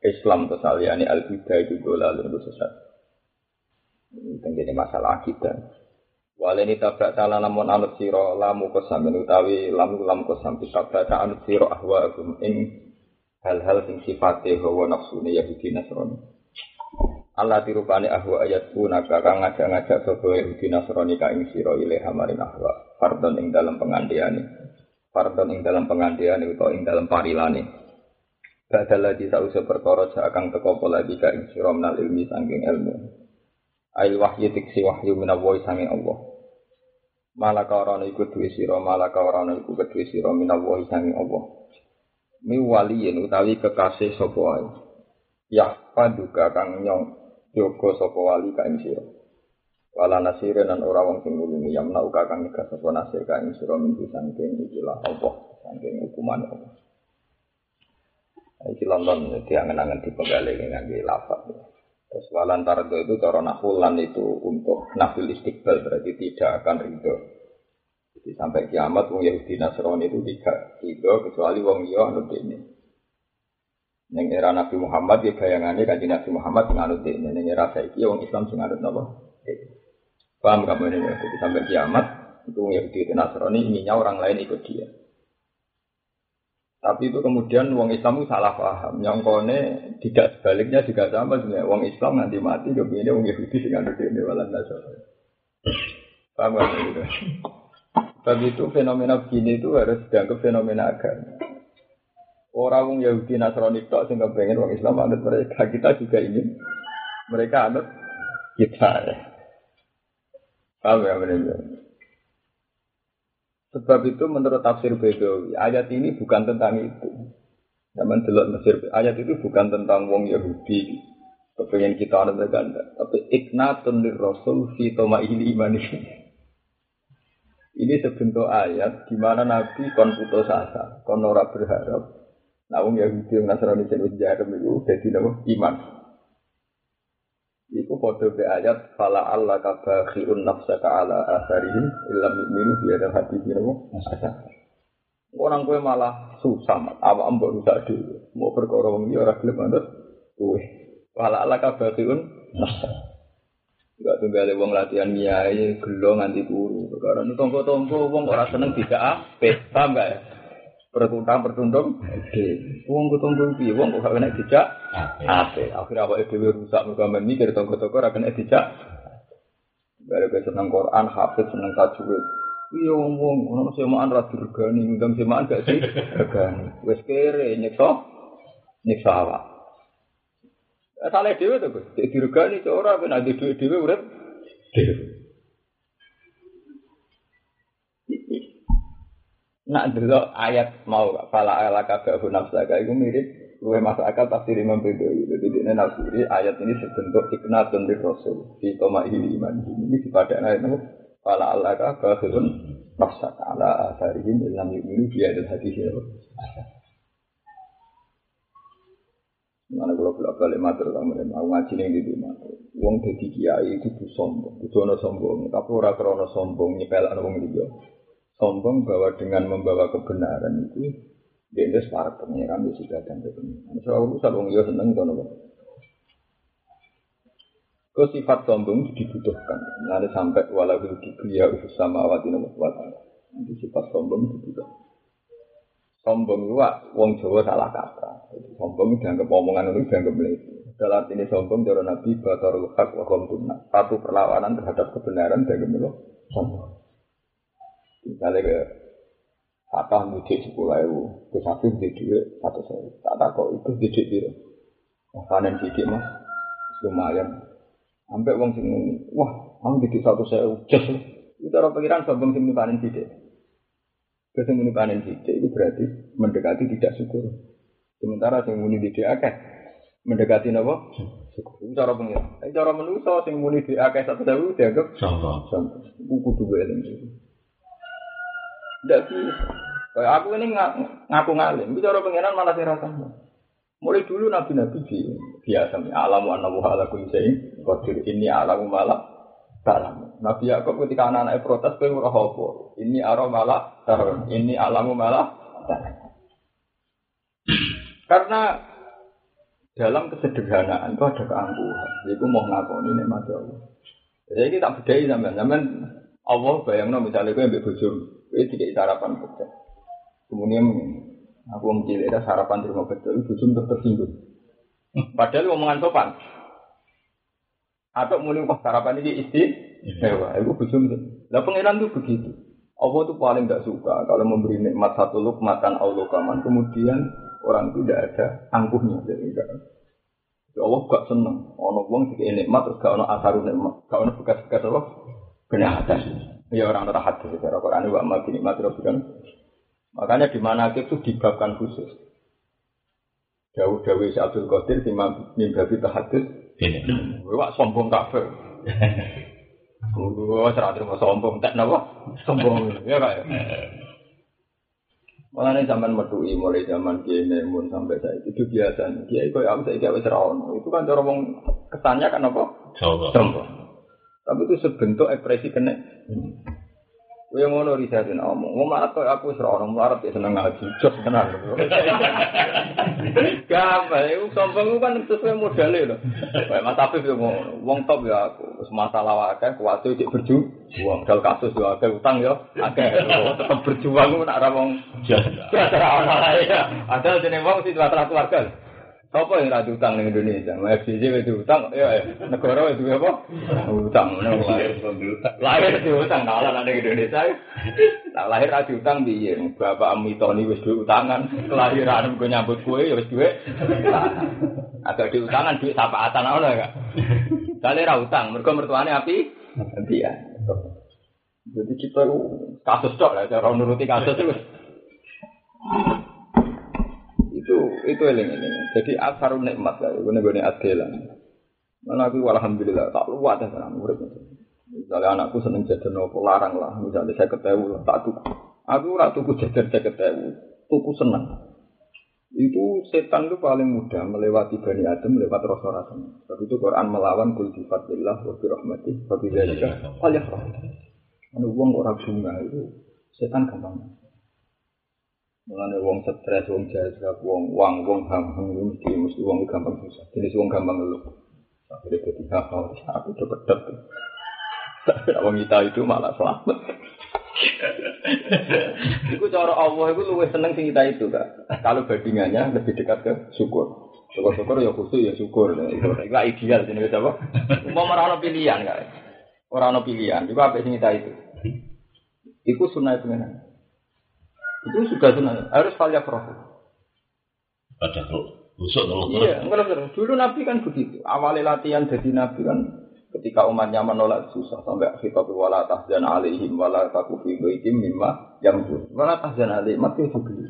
Islam atau saliyane al huda itu dola lalu sesat. Ini masalah akidah. Waleni tabrak salah lamun anut sira lamu kesam utawi lamu lam kesam tabrak anut sira ahwa agum ing hal-hal sing sifate hawa nafsune Yahudi Nasrani. Allah dirupani ahwa ayat punaka kang ngajak-ngajak sapa Yahudi Nasrani ka ing sira ilaha ahwa fardon ing dalam pengandiane. Fardon ing dalam pengandiane utawa ing dalam parilane. Badal lagi tak usah perkara akan teko pola lagi ka ing sira menal ilmi sangking ilmu. Ail wahyu tiksi wahyu minawoi sanging Allah. Malaka orang iku duwe sira, malaka orang iku kedue sira minawoi sanging Allah. Mi waliyin utawi kekasih sapa wae. Ya paduka kang nyong yoga sapa wali ka ing sira. Wala nasirin dan ora wong sing nulungi yamna uka kang nyegah sapa nasir ka ing sira sangking ikilah Allah, sangking hukuman Allah. Iki London diangen-angen di penggali ngangge lapak. Terus walantar itu cara nahulan itu untuk nafil istiqbal berarti tidak akan ridho. Jadi sampai kiamat wong Yahudi Nasrani itu tidak ridho kecuali wong yo anut ini. Neng era Nabi Muhammad ya bayangannya kaji Nabi Muhammad menganut ini. Neng era saiki wong Islam sing anut napa? Paham kamu ini? Jadi sampai kiamat itu Yahudi Nasrani inginnya orang lain ikut dia. Tapi itu kemudian wong Islam itu salah paham. Nyongkone tidak sebaliknya juga sama sebenarnya. Wong Islam nanti mati kepingin wong Yahudi sing ada di walan nasor. Paham gak gitu? Tapi itu fenomena begini itu harus dianggap fenomena agama. Orang wong Yahudi Nasrani itu sehingga pengen wong Islam anut mereka. Kita juga ingin mereka anut kita ya. Paham ya Sebab itu menurut tafsir Bedawi, ayat ini bukan tentang itu. Zaman delok Mesir, ayat itu bukan tentang wong Yahudi, kepengen kita ada ganda, tapi iknatun lir Rasul fi ini iman Ini sebentuk ayat di mana Nabi kon putus asa, kon ora berharap. Nah, wong Yahudi yang Nasrani sing wis jarem iku dadi iman. Foto be ayat fala Allah kabakhiun nafsaka ala asarihim illam yu'minu bi hadal hadis asa. Orang kue malah susah, apa mbok rusak dhewe. Mau perkara wong ora gelem manut kowe. Fala Allah kabakhiun nafsaka. Enggak tunggal wong latihan nyai gelo nganti turu. Perkara tonggo-tonggo wong ora seneng tidak apik. Paham gak ya? Pertundang pertundung oke. Wong ketunggu piye? Wong kok kena dijak? Ape akhirnya awake dhewe rusak mergo men mikir tonggo-tonggo ora kena dijak. Bare seneng Quran hafid seneng tajwid. Iya wong ono semaan ra dirgani ngundang semaan gak sih? Regani. Wis kere nyekso nyekso awak. Salah dhewe to, Gus. Dirgani ora ben ade dhewe urip. Dhewe. Nak dulu ayat mau fala ala kabeh nafsaka. Itu mirip luwe masuk akal tafsir Imam Bedawi. Jadi ini nafsiri ayat ini sebentuk iknatun di Rasul di toma ini iman ini kepada ayat itu fala ala kabeh nafsaka. Ala asarihim illam yu'minu bi hadil hadis Mana kalau bolak balik matur kamu dan mau ngaji nih di rumah. Wong jadi kiai itu sombong, itu sombong. Tapi orang krono sombong nyepel wong liya sombong bahwa dengan membawa kebenaran itu dia itu para pengiran di sudah dan kebenaran. Soal urusan wong yo seneng kono Ke sifat sombong dibutuhkan. Nanti sampai walau kibriya sama awati nomor Nanti sifat sombong dibutuhkan. Sombong itu wong Jawa salah kata. Sombong dianggap omongan itu dianggap melebihi. Dalam ini sombong cara Nabi batarul haq wa Satu perlawanan terhadap kebenaran dianggap sombong. Misalnya ke apa mudik sepuluh ribu, ke satu di dua satu saya. Tak tak kok itu didik biru. Wah panen didik mas, lumayan. Sampai uang sini, wah kamu didik satu saya ujas. Itu orang pikiran sombong sini panen didik. Ke sini panen didik itu berarti mendekati tidak syukur. Sementara yang muni didik akeh mendekati apa? Syukur. Itu cara pengiran. Tapi cara manusia sing muni di akeh satu sewu dianggap Sombong. sombong. Kudu gue Nggak bisa. Aku ini nga- ngaku ngalim, itu cara pengiran malah rasanya. Mulai dulu nabi-nabi bi- biasa nih, alamu anamu ala kulli syai'in qadir ini alamu malah ta'lamu. Nabi Yakub ketika anak-anak protes kowe ora apa? Ini ara malah tarun, ini alamu malah ta'lamu. Karena dalam kesederhanaan itu ada keangkuhan. Jadi mau ngakoni nikmat Allah. Jadi kita bedai sampean, sampean Allah bayangno misalnya gue ambil bojo, gue tidak sarapan kerja. Kemudian aku mencilih ada sarapan di rumah itu bojo tetap tersinggung. Padahal omongan sopan. Atau mulai pas sarapan ini istri, mewah, itu bojo. Lah pengiran tuh begitu. Allah tuh paling gak suka kalau memberi nikmat satu lukmatan Allah kaman, kemudian orang itu tidak ada angkuhnya. Jadi enggak. Ya Allah gak seneng. Ono wong dikei nikmat terus gak ono asarun nikmat, gak ono bekas-bekas apa? Kenyataan. Ya orang ora hadis secara Quran wa ma bi nikmat rabbika. Makanya di mana itu dibabkan khusus. Jauh-jauh si Abdul Qadir di mimbabi tahadus. Ini. Wah sombong kafir. Wah serah terima sombong tak napa? Sombong ya kak. Malah nih zaman medui mulai zaman Kiai Memun sampai saya itu biasa. Kiai kau aku saya kiai serawon. Itu kan cara kesannya kan apa? Sombong. Sombong. Tapi itu sebentuk ekspresi kena. Kowe ngono risatin omong. Wong marat kok aku wis ora ono marat ya seneng ngaji. Jos tenan. Gampang, iku sombong iku kan sesuai modale lho. Kayak Mas Afif yo ngono. Wong top ya aku. Wis masalah akeh kuwate cek berjuang. Wong dal kasus yo akeh utang yo akeh. Tetep berjuang ku nak ora wong ora ono ya. Ada jenenge wong sing rata keluarga. Apa yang rada utang ning Indonesia? FCC wis utang, ya ya. negara wis duwe apa? Utang. ngono. lahir di utang kalah nang Indonesia tak lahir ra utang piye bapak Amitoni wis duwe utangan kelahiran gue nyambut kue ya wis duwe agak di utangan duit sapaatan ono gak kali ra utang mergo mertuane api api ya jadi kita itu kasus tok lah cara nuruti kasus itu itu eling eling jadi asarun nikmat lah gue nih adelan Mana aku alhamdulillah tak luat ya senang murid. Misalnya anakku seneng jajan nopo larang lah, misalnya saya ketemu lah, tak tuku. Aku ora tuku jajan saya ketemu, tuku seneng. Itu setan itu paling mudah melewati bani Adam lewat rasa rasanya. Sebab itu Quran melawan kul bi fadlillah wa bi rahmatih wa bi dzalika falyafrah. Anu wong ora bunga itu setan gampang. Mulane wong stres, wong jazab, wong wang, wong gampang itu mesti mesti wong gampang susah. Jenis wong gampang ngeluh. Akhirnya ketika kau aku cepet cepet. Wong kita itu malah selamat. Iku cara Allah itu luwih seneng sing kita itu kak. Kalau bandingannya lebih dekat ke syukur. Syukur-syukur ya khusus ya syukur. Itu itu ideal jenis apa? Mau merana pilihan kak. Orang pilihan. Iku apa sing kita itu? Iku sunnah itu memang. Itu sudah sunnah. Harus valia profit. Ada. Busuk terus. Iya, enggak enggak. Dulu Nabi kan begitu. Awalnya latihan jadi Nabi kan ketika umatnya menolak susah sampai kita wala tahzan alaihim wala taku fi baitim mimma yang wala tahzan alaihim mati itu beli.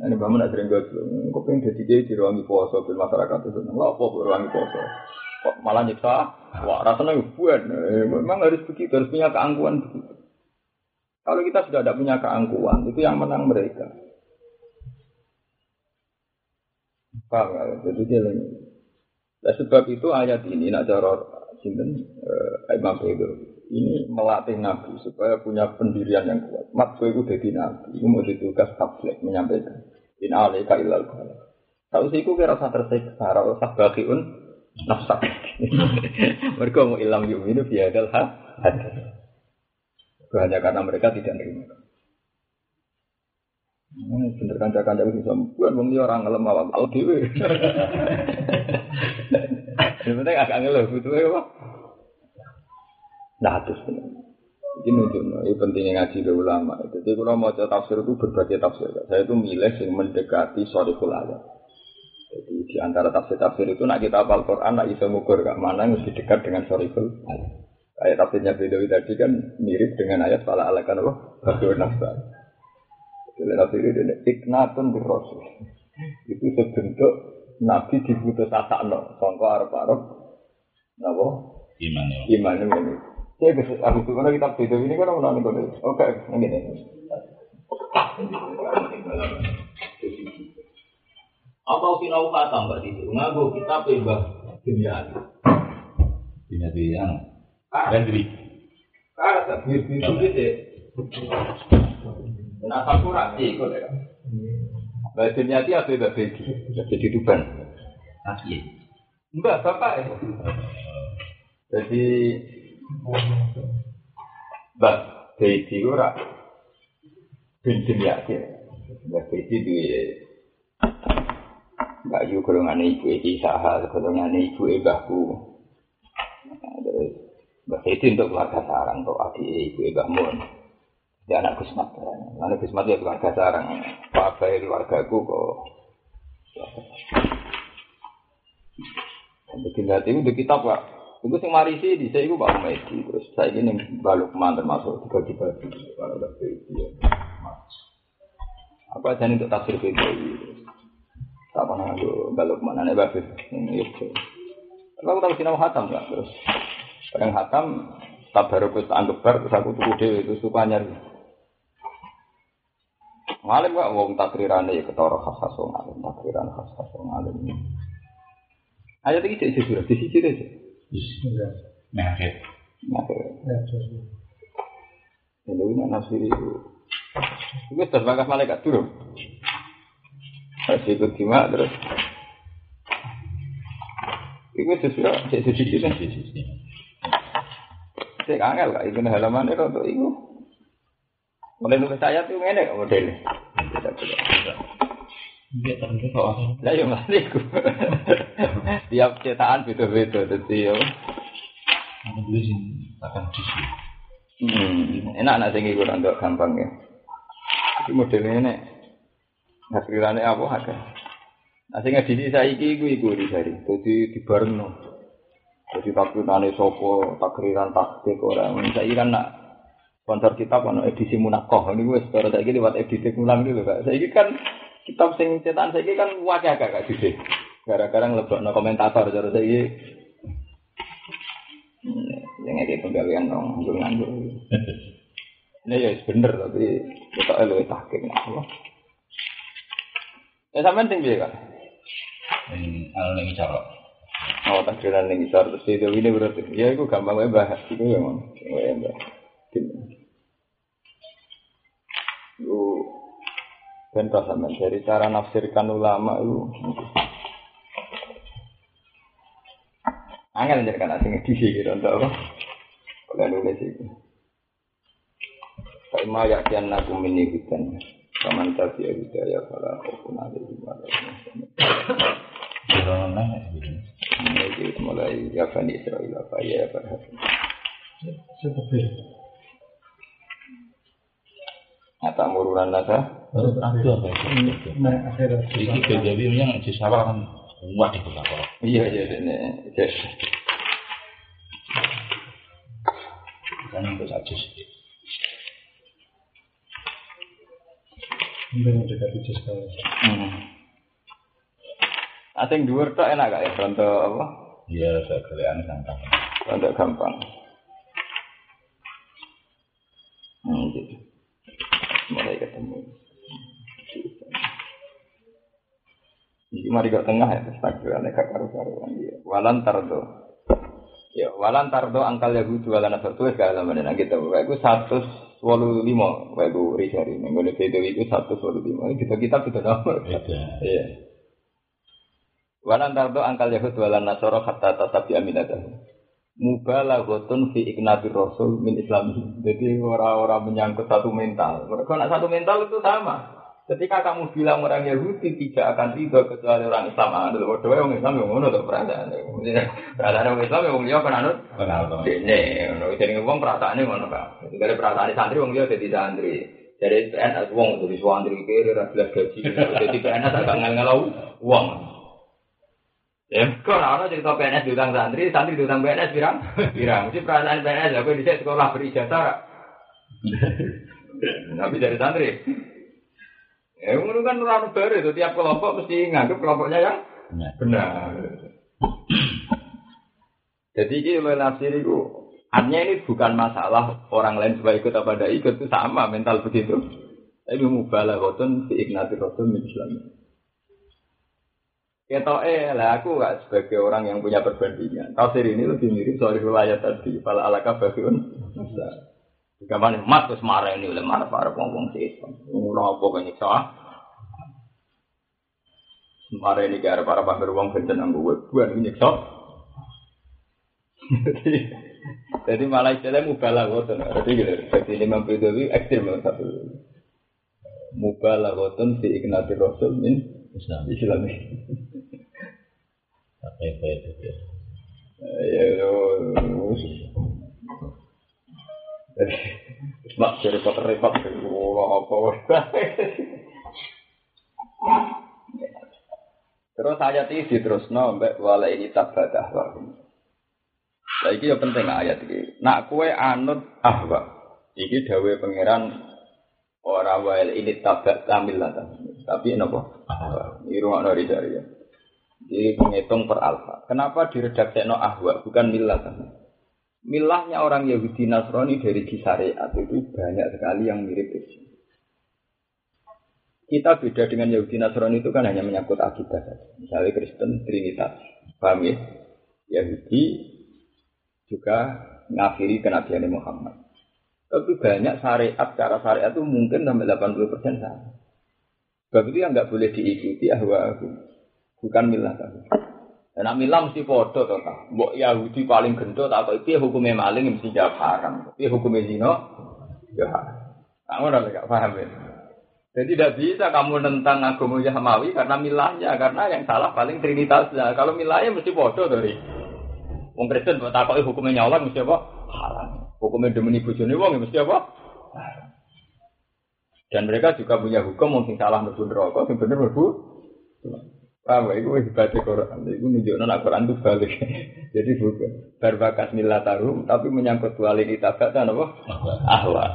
Nah, ini bangun ada yang gue kok pengen jadi dia di ruangi poso di masyarakat itu, nggak apa ruangi poso, kok malah nyiksa, wah rasanya buat, memang harus begitu, harus punya keangkuhan begitu. Kalau kita sudah tidak punya keangkuhan, itu yang menang mereka. Paham nggak? Jadi lagi. Nah, sebab itu ayat ini nak cara sinten eh, Imam itu ini melatih Nabi supaya punya pendirian yang kuat. Mat kowe iku dadi Nabi, iku mau ditugas tabligh menyampaikan. In alaika illal balagh. Tahu sih iku kira usah tersiksa, ora usah bagiun nafsak. Mereka mau ilam yu'minu fi hadal hadis. Hanya karena mereka tidak menerima. Hmm, bener kan kanca itu bisa bukan liya orang ngelem awak awak dhewe. Yang penting agak ngeluh butuh apa? Nah, terus bener. Ini nunjuk, ini pentingnya ngaji ke ulama. Jadi kalau mau tafsir itu berbagai tafsir. Saya itu milih yang mendekati soriful ayat. Jadi di antara tafsir-tafsir itu nak kita hafal Quran, nak bisa ngukur gak mana yang lebih dekat dengan soriful ayat. Kayak tafsirnya Bedawi tadi kan mirip dengan ayat fala alakan? Bagian nafsa. Jadi nafsi ini iknatun bir rasul. Itu sebentuk Nabi diputus asakno sangka arep-arep napa Iman ya. iman ini. Saya bisa aku tuh kalau kitab itu ini kan orang nonton Oke, ini. Apa sinau kata mbak itu? Ngaku kita bebas dunia. Punya yang Rendri. Karena tak biru itu deh. Nah, aku rasi kok ya. Bahasa nyati atau udah begi? Jadi tuban. Asli. Enggak, bapak ya. Jadi Mbak Beji ora bin Dimyati. Mbak Beji duwe Mbak Yu golongan ibu Eki Saha, golongan ibu. Nah, Terus Mbak Beji untuk keluarga sarang, untuk adik ibu Ebahmun. Dia anak Gusmat. Anak Gusmat ya keluarga sarang. Pak Bayi keluargaku kok. Untuk Dimyati itu kitab Pak. Itu sing marisi di saya itu Pak Medi. Terus saya ini baluk mantan masuk tiga tiga kalau udah Beji. Apa aja untuk tafsir PBI. Tak pernah aku balok mana nih bagus. Ini itu. Kalau aku tahu sinau hatam nggak terus. Kadang hatam tak baru aku tak anggap bar terus aku tuku dewe itu suka nyari. Ngalim gak wong takriran ya ketara khas khas wong alim takriran khas khas wong alim. Ayat ini jadi sudah di sisi aja. Mehmet. Nah, ini ini nafsiri itu. Itu sudah bakas malaikat dulu. Harus ikut jima terus. Itu sesuai, saya sesuai kan. Saya kangen kak, itu halaman itu untuk itu. Mulai nulis ayat itu ngene modelnya. Lah ya mas iku. Tiap cetakan beda-beda dadi yo. Aku sih akan. Hmm, enak nak sing iku untuk gampang ya. Iki modelnya nek Hakirane apa ada. Nah sing edisi saiki iku iku disari. Dadi dibarengno. Jadi takrirane sapa, takriran taktik ora. Saiki kan nak sponsor kitab ono edisi munakoh. Ini wis cara saiki lewat edisi ulang dulu Kak. Saiki kan kitab sing cetakan saiki kan wakil Kak Kak Didi. Gara-gara ngelebokno komentator cara. Hmm, Yang ini penggawean dong, nganggur Ini ya bener tapi kita lebih tahkim. Ya sampean sing piye Kak? Ini anu cara. Oh, takdiran ning isor terus itu ini berarti. Ya iku gampang wae bahas iku ya mon. Wae mbah. Lu bentar sampean dari cara nafsirkan ulama itu. Angel jadi kan asing edisi gitu untuk apa? Kalau nulis itu. Kaima yakian naku mini hutan. Kaman tabi hidayah fala khaufun alaihim wa la hum yahzanun. Kira nang gitu. Mulai mulai ya Bani Israel apa ya berhasil. Ata murunan nasa. Baru apa itu? Iki kejadiannya di sawah kan kuat itu kalau. Iya iya ini. Kan itu saja sih. Hmm. Asing dhuwur tok enak gak ya contoh apa? Iya, kalian gampang. Contoh gampang. Hmm, gitu. Mulai ketemu. Jadi mari ke tengah ya, takbirannya gak karu-karuan dia. Walan tardo. Ya, walan tardo angkal Yahudi walan asal tulis gak sama dengan kita. Wah, satu walu lima. Wah, itu risari. Mengenai video itu satu walu lima. Kita kita sudah nomor. Beda. Iya. Walan tardo angkal Yahud walan nasoro hatta tatabi aminatahu. Mubalaghatun fi iknabi rasul min islami. Jadi orang-orang menyangkut satu mental. Mereka nak satu mental itu sama. Ketika kamu bilang orang Yahudi tidak akan ridho kecuali orang Islam anut, bodoh orang Islam yang ngono tuh perasaan. Perasaan orang Islam yang dia kan anut. Ini, jadi ngomong perasaannya ngono kan. Jadi dari perasaan santri wong dia jadi santri. Dari PNS wong jadi santri kiri ra jelas gaji. Jadi PNS agak ngalau wong. Ya, kok ana cerita PNS diutang santri, santri diutang PNS pirang? Pirang. Mesti perasaan PNS aku di sekolah berijazah. Tapi dari santri. Ya, ngono kan ora baru itu tiap kelompok mesti nganggap kelompoknya yang Benar. Jadi ini nafsir itu artinya ini bukan masalah orang lain supaya ikut apa tidak ikut itu sama mental begitu. Tapi mubalaghatun fi ignati rasul min Islam. Kita eh lah aku gak sebagai orang yang punya perbandingan. Tafsir ini lebih mirip soal riwayat tadi. Fala alaka bagiun. Jika mana mat terus marah ini oleh marah para pengomong si Islam. Apa banyak salah. Marah ini gara para pamer uang kencen anggo buat ini sok. Jadi malah istilah mubalah goten. Jadi gitu. Jadi ini mempedowi ekstrim satu. Mubalah goten fi ignati rasul min. Islam. Apa yang baik itu ya. Ya. Jadi, mak repot-repot, oh, apa Terus ayat ini diterusno mbak wala ini tabadah. Lah iki ya penting ayat iki. Nak kue anut ahwa. Iki dawe pangeran ora wal ini tabak tamil tapi napa? Ahwa. Ini rumah dari ya. Jadi menghitung per alfa. Kenapa diredaksi no ahwa bukan milah Milahnya orang Yahudi Nasrani dari syariat itu banyak sekali yang mirip Islam. Kita beda dengan Yahudi Nasrani itu kan hanya menyangkut akidah saja. Misalnya Kristen Trinitas, paham ya? Yahudi juga ngafiri kenabian Muhammad. Tapi banyak syariat, cara syariat itu mungkin sampai 80% sama. Sebab itu yang nggak boleh diikuti ahwa bukan milah kan. Dan milah mesti podo toh tak. Mbok Yahudi paling gendut atau itu hukumnya maling mesti jawab haram. Itu hukumnya zina ya. Kamu udah nggak paham ya? Jadi tidak bisa kamu tentang agama Yahmawi karena milahnya, karena yang salah paling trinitasnya. Kalau milahnya mesti bodoh dari. Wong Kristen buat takoi hukumnya nyolong mesti apa? Haram. Hukumnya demeni bojone wong ya mesti apa? Dan mereka juga punya hukum mungkin salah mlebu neraka, sing bener mlebu. Paham ya? Itu hebat Quran. Itu menunjukkan nak Quran itu balik. Jadi bukan milah tarum, tapi menyangkut wali tabatan apa? Ahwa.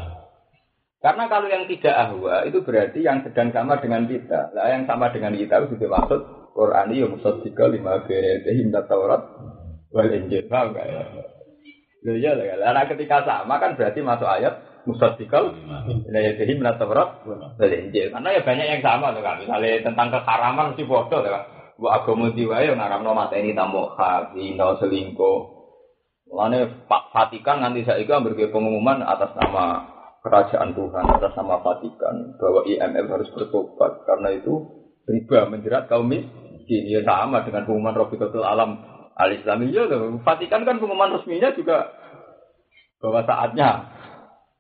Karena kalau yang tidak ahwa itu berarti yang sedang sama dengan kita. Lah yang sama dengan kita itu juga maksud Quran ini musaddiqa lima berete himda Taurat wal Injil. Paham enggak ya? Loh iya lah. Karena ketika sama kan berarti masuk ayat lima himda Taurat wal Injil. Karena ya banyak yang sama tuh kan. Misalnya tentang keharaman mesti bodoh tuh kan. Bu agama jiwa yang ngaramno mateni tamu hak, zina, selingkuh. Mulane Pak Vatikan nanti saya itu berbagai pengumuman atas nama kerajaan Tuhan atas nama Vatikan bahwa IMF harus bertobat karena itu riba menjerat kaum miskin ya sama dengan pengumuman Robiqatul Alam al Islamiyah Vatikan kan pengumuman resminya juga bahwa saatnya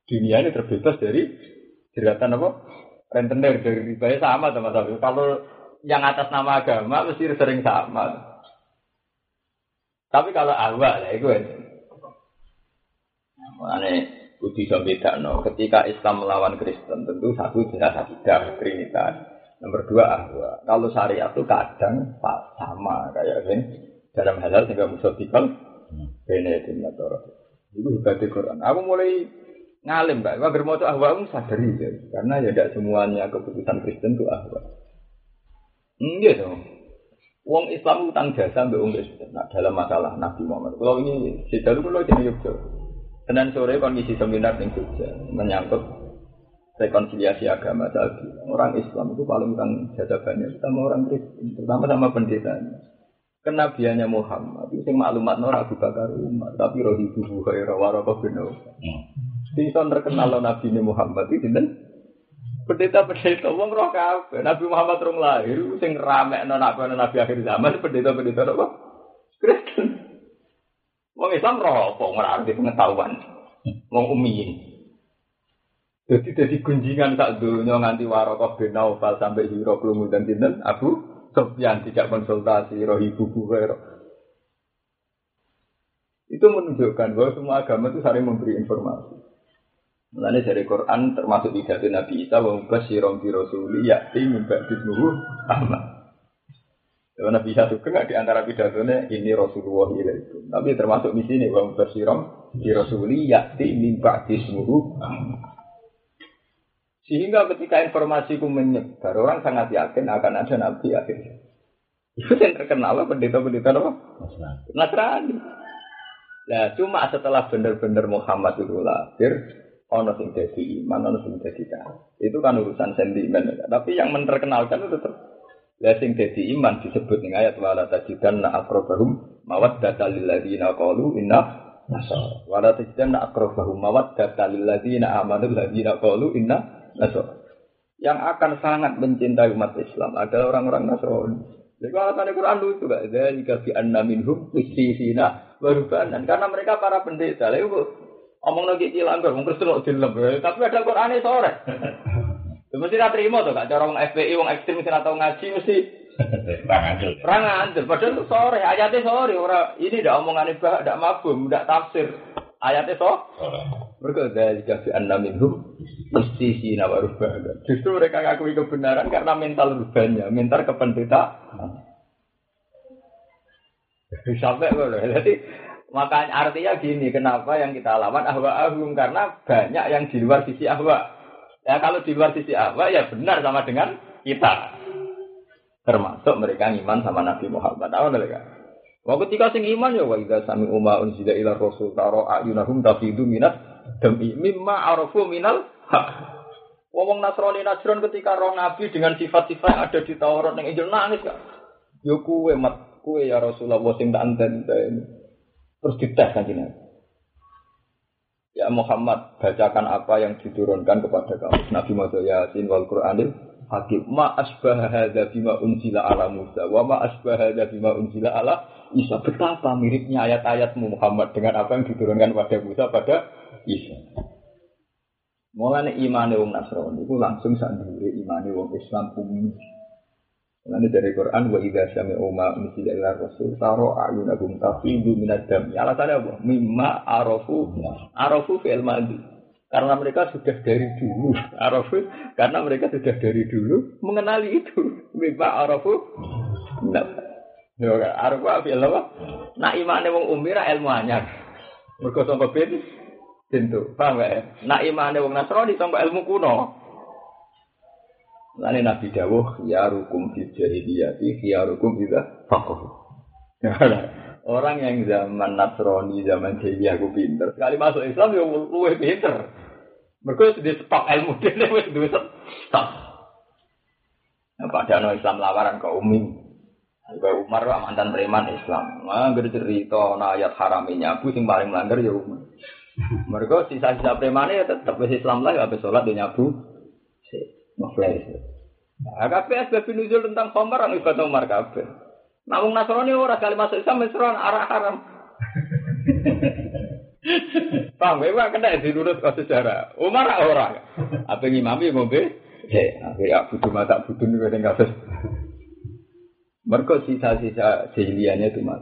dunia ini terbebas dari jeratan apa rentenir dari riba ya sama teman-teman kalau yang atas nama agama mesti sering sama tapi kalau awal ya itu Makanya kudu iso bedakno. Ketika Islam melawan Kristen tentu satu jelas akidah Trinitas. Nomor dua ahwa. Kalau syariat itu kadang sama kayak ini dalam halal sehingga musadikal benedim atau itu hebat Quran. Aku mulai ngalim mbak. Agar mau aku sadari ya. Karena ya tidak semuanya keputusan Kristen itu ahwa. Enggak dong. Wong Islam utang jasa mbak Wong Kristen. Nah, dalam masalah Nabi Muhammad. Kalau ini sejauh kalau jadi Yogyakarta. Senin sore kondisi seminar di Jogja menyangkut rekonsiliasi agama tadi. Orang Islam itu paling utang jasa banyak sama orang Kristen, terutama sama pendetanya. Kenabiannya Muhammad itu yang maklumat Nora Abu Bakar Umar, tapi roh ibu Buhairah waraka bin Sinton terkenal lo Nabi Muhammad itu dan pendeta-pendeta wong roh kabeh. Nabi Muhammad rong lahir sing rame nabi nabi akhir zaman pendeta-pendeta apa? Kristen. Wong Islam roh apa ora arti pengetahuan. Wong umiyin. Jadi jadi gunjingan tak dunia nganti warokoh bin Naufal sampai hiro kelumu dan dinten Abu Sofyan tidak konsultasi roh ibu Itu menunjukkan bahwa semua agama itu saling memberi informasi. Mulanya dari Quran termasuk di pidato Nabi Isa wa mubasyirun bi rasuli ya'ti min ba'di Ahmad. Ya, Nabi satu enggak di antara pidatonya ini Rasulullah itu. Tapi termasuk di sini wa basiram di Rasuli yakti mimpa dismuhu. Sehingga ketika informasi itu menyebar, orang sangat yakin akan ada Nabi akhirnya. Itu yang terkenal pendeta-pendeta apa? Nasrani. Nah, cuma setelah benar-benar Muhammad itu lahir, ono sing dadi iman, ono sing dadi Itu kan urusan sentimen. Tapi yang menerkenalkan itu tetap lah sing dadi iman disebut ning ayat wala tajidanna aqrabahum mawaddata lil ladzina qalu inna nasara. Wala tajidanna aqrabahum mawaddata lil ladzina amanu ladzina qalu inna nasara. Yang akan sangat mencintai umat Islam adalah orang-orang Nasrani. Jadi alasan Quran lucu gak? Dari bi anna minhum barubanan. Karena mereka para pendeta. Lalu omong lagi cilanggar, mungkin Kristen dilem. Tapi ada Quran sore. Mesti tidak terima tuh kak, cara FPI, orang ekstrim mesti atau ngaji mesti Perang anjir. Perang anjir, padahal sore, ayatnya sore, orang ini tidak omongan ibah, tidak mabum, tidak tafsir. Ayatnya so, mereka dari kafi anda minhum mesti si nawarubah. Justru mereka ngakui kebenaran karena mental rubahnya, mental kependeta. Sampai loh, jadi makanya artinya gini, kenapa yang kita lawan ahwa ahum karena banyak yang di luar sisi ahwa. Ya kalau di luar sisi apa ya benar sama dengan kita. Termasuk mereka iman sama Nabi Muhammad. Tahu mereka? Wah ketika sing iman ya wa idza sami umma unzila ila rasul taro ayunahum tafidu minat demi mimma arafu minal. Wong Nasrani Nasron ketika roh Nabi dengan sifat-sifat ada di Taurat yang Injil nangis gak? Yo kue mat kue ya Rasulullah sing tak enten Terus dites kan Ya Muhammad, bacakan apa yang diturunkan kepada kamu. Nabi Muhammad Yasin wal Qur'anil Hakim. Ma asbah hadza bima unzila ala Musa wa ma asbah hadza bima unzila ala Isa. Betapa miripnya ayat-ayatmu Muhammad dengan apa yang diturunkan pada Musa pada Isa. Mulane imane wong Nasrani itu langsung sak imane wong Islam umum. Nanti dari Quran wa idza sami'u ma unzila ila rasul taro ayunahum tafidu minad dam. Alasannya apa? Mimma arafu arafu fi'il madhi. Karena mereka sudah dari dulu arafu karena mereka sudah dari dulu mengenali itu. Mimma arafu nah. Yo arafu apa? Nak imane wong umira ilmu anyar. Mergo sangka ben tentu. Paham gak? Nak imane wong Nasrani sangka ilmu kuno. Lani Nabi Dawuh, ya rukum fi jahiliyati, ya rukum juga fakoh. Orang yang zaman Nasrani, zaman jahiliyah aku pinter. Sekali masuk Islam ya luwe pinter. Mereka sudah stok ilmu dia, duwe stok. Nah, padahal Islam lawaran ke Umi. Ke Umar mantan preman Islam. Nah, cerita nah ayat haraminya aku sing paling melanggar ya Umar. Mereka sisa-sisa preman ya tetap Islam lah, habis sholat dia nyabu. Maflais. Nah, kabeh asbab nuzul tentang khamar anu ibadah Umar kabeh. Namun Nasrani ora kali masuk Islam Nasrani arah haram. Paham ya, kena dinurut ke sejarah. Umar ora. Apa ngimami ngombe? Eh, ya butuh mata butuh nih kadang kabeh. Mereka sisa-sisa jahiliannya itu mas.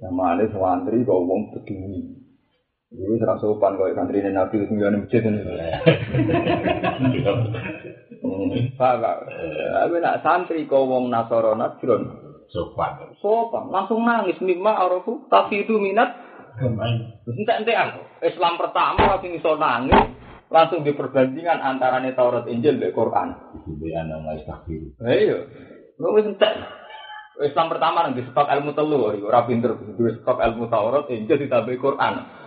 Sama ada santri kau ngomong begini. Ini serasa sopan kau santri ini nabi itu nggak masjid ini. Pak, Pak. Tapi nak santri kau wong nasoro nasron. Sopan. Sopan, langsung nangis mimma arafu tapi itu minat. Entek entekan. Islam pertama langsung iso nangis. Langsung di perbandingan antara Taurat Injil dan Quran. Itu anak nggak takbir. Iya, lu wis entek. Islam pertama nang disebut ilmu telu, ora pinter disebut ilmu Taurat, Injil ditambah Quran.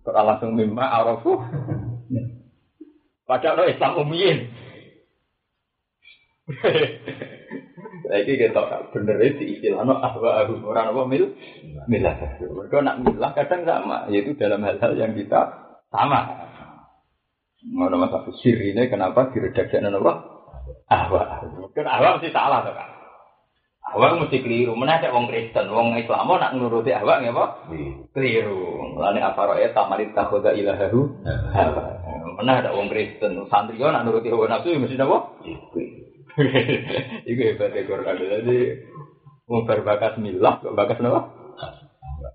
Kok langsung mimma arafu. Padahal Islam umiyin. Lagi kita bener itu istilah no ahwa ahum orang apa mil milah. Mereka nak milah kadang sama, yaitu dalam hal-hal yang kita sama. Mana masa sir ini kenapa diredaksi apa? Ahwa. Kan ahwa mesti salah tuh kan. Ahwa mesti keliru. Mana ada wong Kristen, wong Islam mau nak nuruti ahwa nggak apa? Keliru. Lalu apa roya tamarit takhoda ilahahu. Mana ada wong Kristen, santri nak nuruti hawa nafsu mesti apa? Iku hebat ya Quran. Jadi berbakas milah, bakas apa?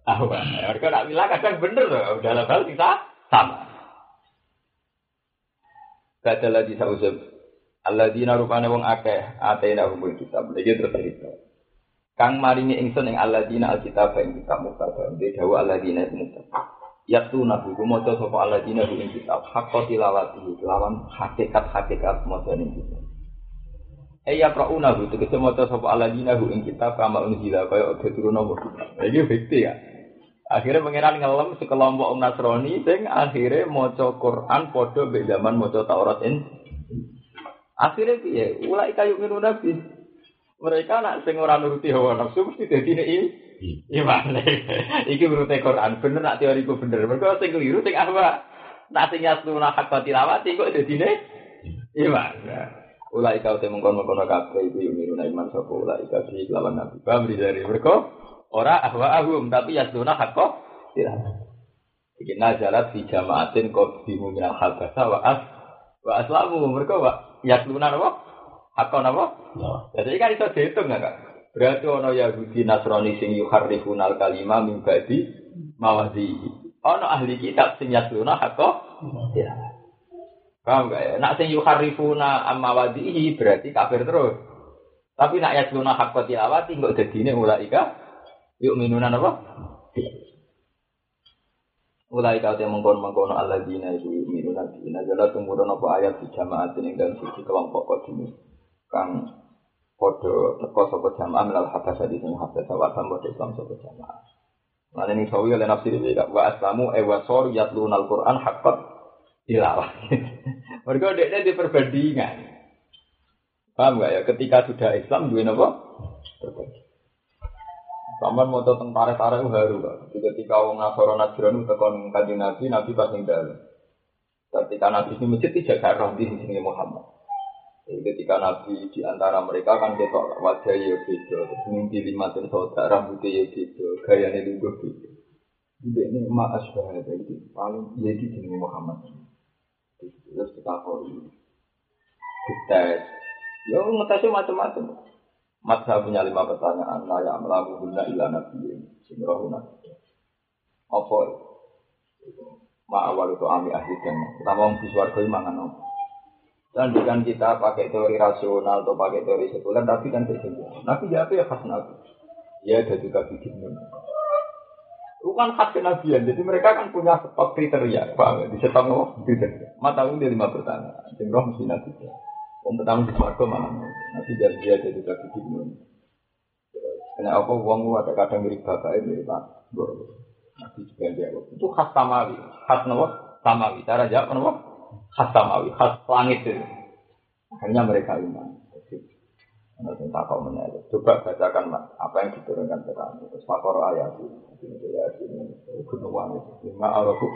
Ahwa. Mereka nak milah kadang bener loh. Dalam hal kita sama. Kata lagi sausab. Alladzina rupane wong akeh atena hukum kitab. Lagi terus cerita. Kang maringi ingsun ing alladzina alkitab ing kitab mustafa. Dia dawa alladzina itu mustafa. Yaitu nabi ku maca sapa alladzina ing kitab hakka tilawati lawan hakikat-hakikat maca ing kitab. Eh ya prauna bu, tegese maca sapa aladina hu ing kitab kama unzila kaya udah turun apa. Iki bukti ya. Akhirnya pangeran ngelem sekelompok orang Nasrani sing akhirnya maca Quran padha mbek zaman maca Taurat in. Akhirnya piye? Ulai kayu minu nabi. Mereka nak sing ora nuruti hawa nafsu mesti dadi nek iman. Iki menurut Quran bener nak teoriku bener. Mergo sing keliru sing apa? Nak sing yasuna hak tilawati kok dadi nek iman. Ulai kau temu kono kono kabeh iku yumiruna iman sapa ulai kau di lawan nabi. Paham dari mereka ora ahwa ahum tapi yasuna hakko tidak. Iki nazalat fi jamaatin qadimu minal habasa wa as wa aslamu mereka wa yasluna apa? Hakko napa? Jadi kan itu dihitung enggak? Berarti ono Yahudi Nasrani sing yuharrifunal kalima min ba'di mawazi. Ono ahli kitab sing yasluna hakko tidak. Paham gak ya? Nak sing yuharifuna amma wadihi berarti kafir terus. Tapi nak yasluna haqqa tilawati kok dadine ulaika yuk minunan apa? Ulaika te mengkon mengkono alladzina iku minuna dina jala tumurun apa ayat di jamaat ing dalam sisi kelompok kodini kang podo teko sapa jamaah melal habasa di sing habasa wa sambo Islam sapa jamaah. Lan ini sawi oleh nafsi iki wa aslamu e wa sor yatlunal Qur'an haqqat tilawah. Mereka dia di perbandingan. Paham nggak ya? Ketika sudah Islam, dua apa? Sampai mau tentang tarik-tarik kan. Ketika orang Nasoro Najran tekan kaji Nabi, Nabi pas dalam. Ketika Nabi ini masjid tidak garah di sini Muhammad. Jadi ketika Nabi di antara mereka kan ketok wajah ya beda, terus mimpi lima tahun saudara rambutnya ya beda, gayanya juga beda. Ini emak asbah itu paling jadi di Muhammad. Terus kita kori, dites, ya ngetesnya macam-macam. Mat saya punya lima pertanyaan, ya melaku guna ilah nabi sinrohu nabi. Apa? Ma awal itu ami ahli jannah. Kita mau di suarga mangan apa? Dan bukan kita pakai teori rasional atau pakai teori sekuler, tapi kan tidak. Nabi ya apa ya khas nabi? Ya ada juga bikin Bukan khas kenabian, jadi mereka kan punya stok kriteria, pak, di stok no, kriteria. Mata dia lima pertanyaan, jenggoh mesti nabi. Om pertama di suarga mana? Nanti jadi dia jadi kaki bingung. Karena apa uang lu ada kadang mirip bapak mirip pak, Nabi juga jawab. Itu khas samawi, khas nopo samawi. Cara jawab nopo khas samawi, khas langit itu. Akhirnya mereka iman. Nanti tak kau menyebut. Coba bacakan mas, apa yang diturunkan ke kami. Terus fakor ayat ini, ayat ini, gunungan itu. Lima arabu.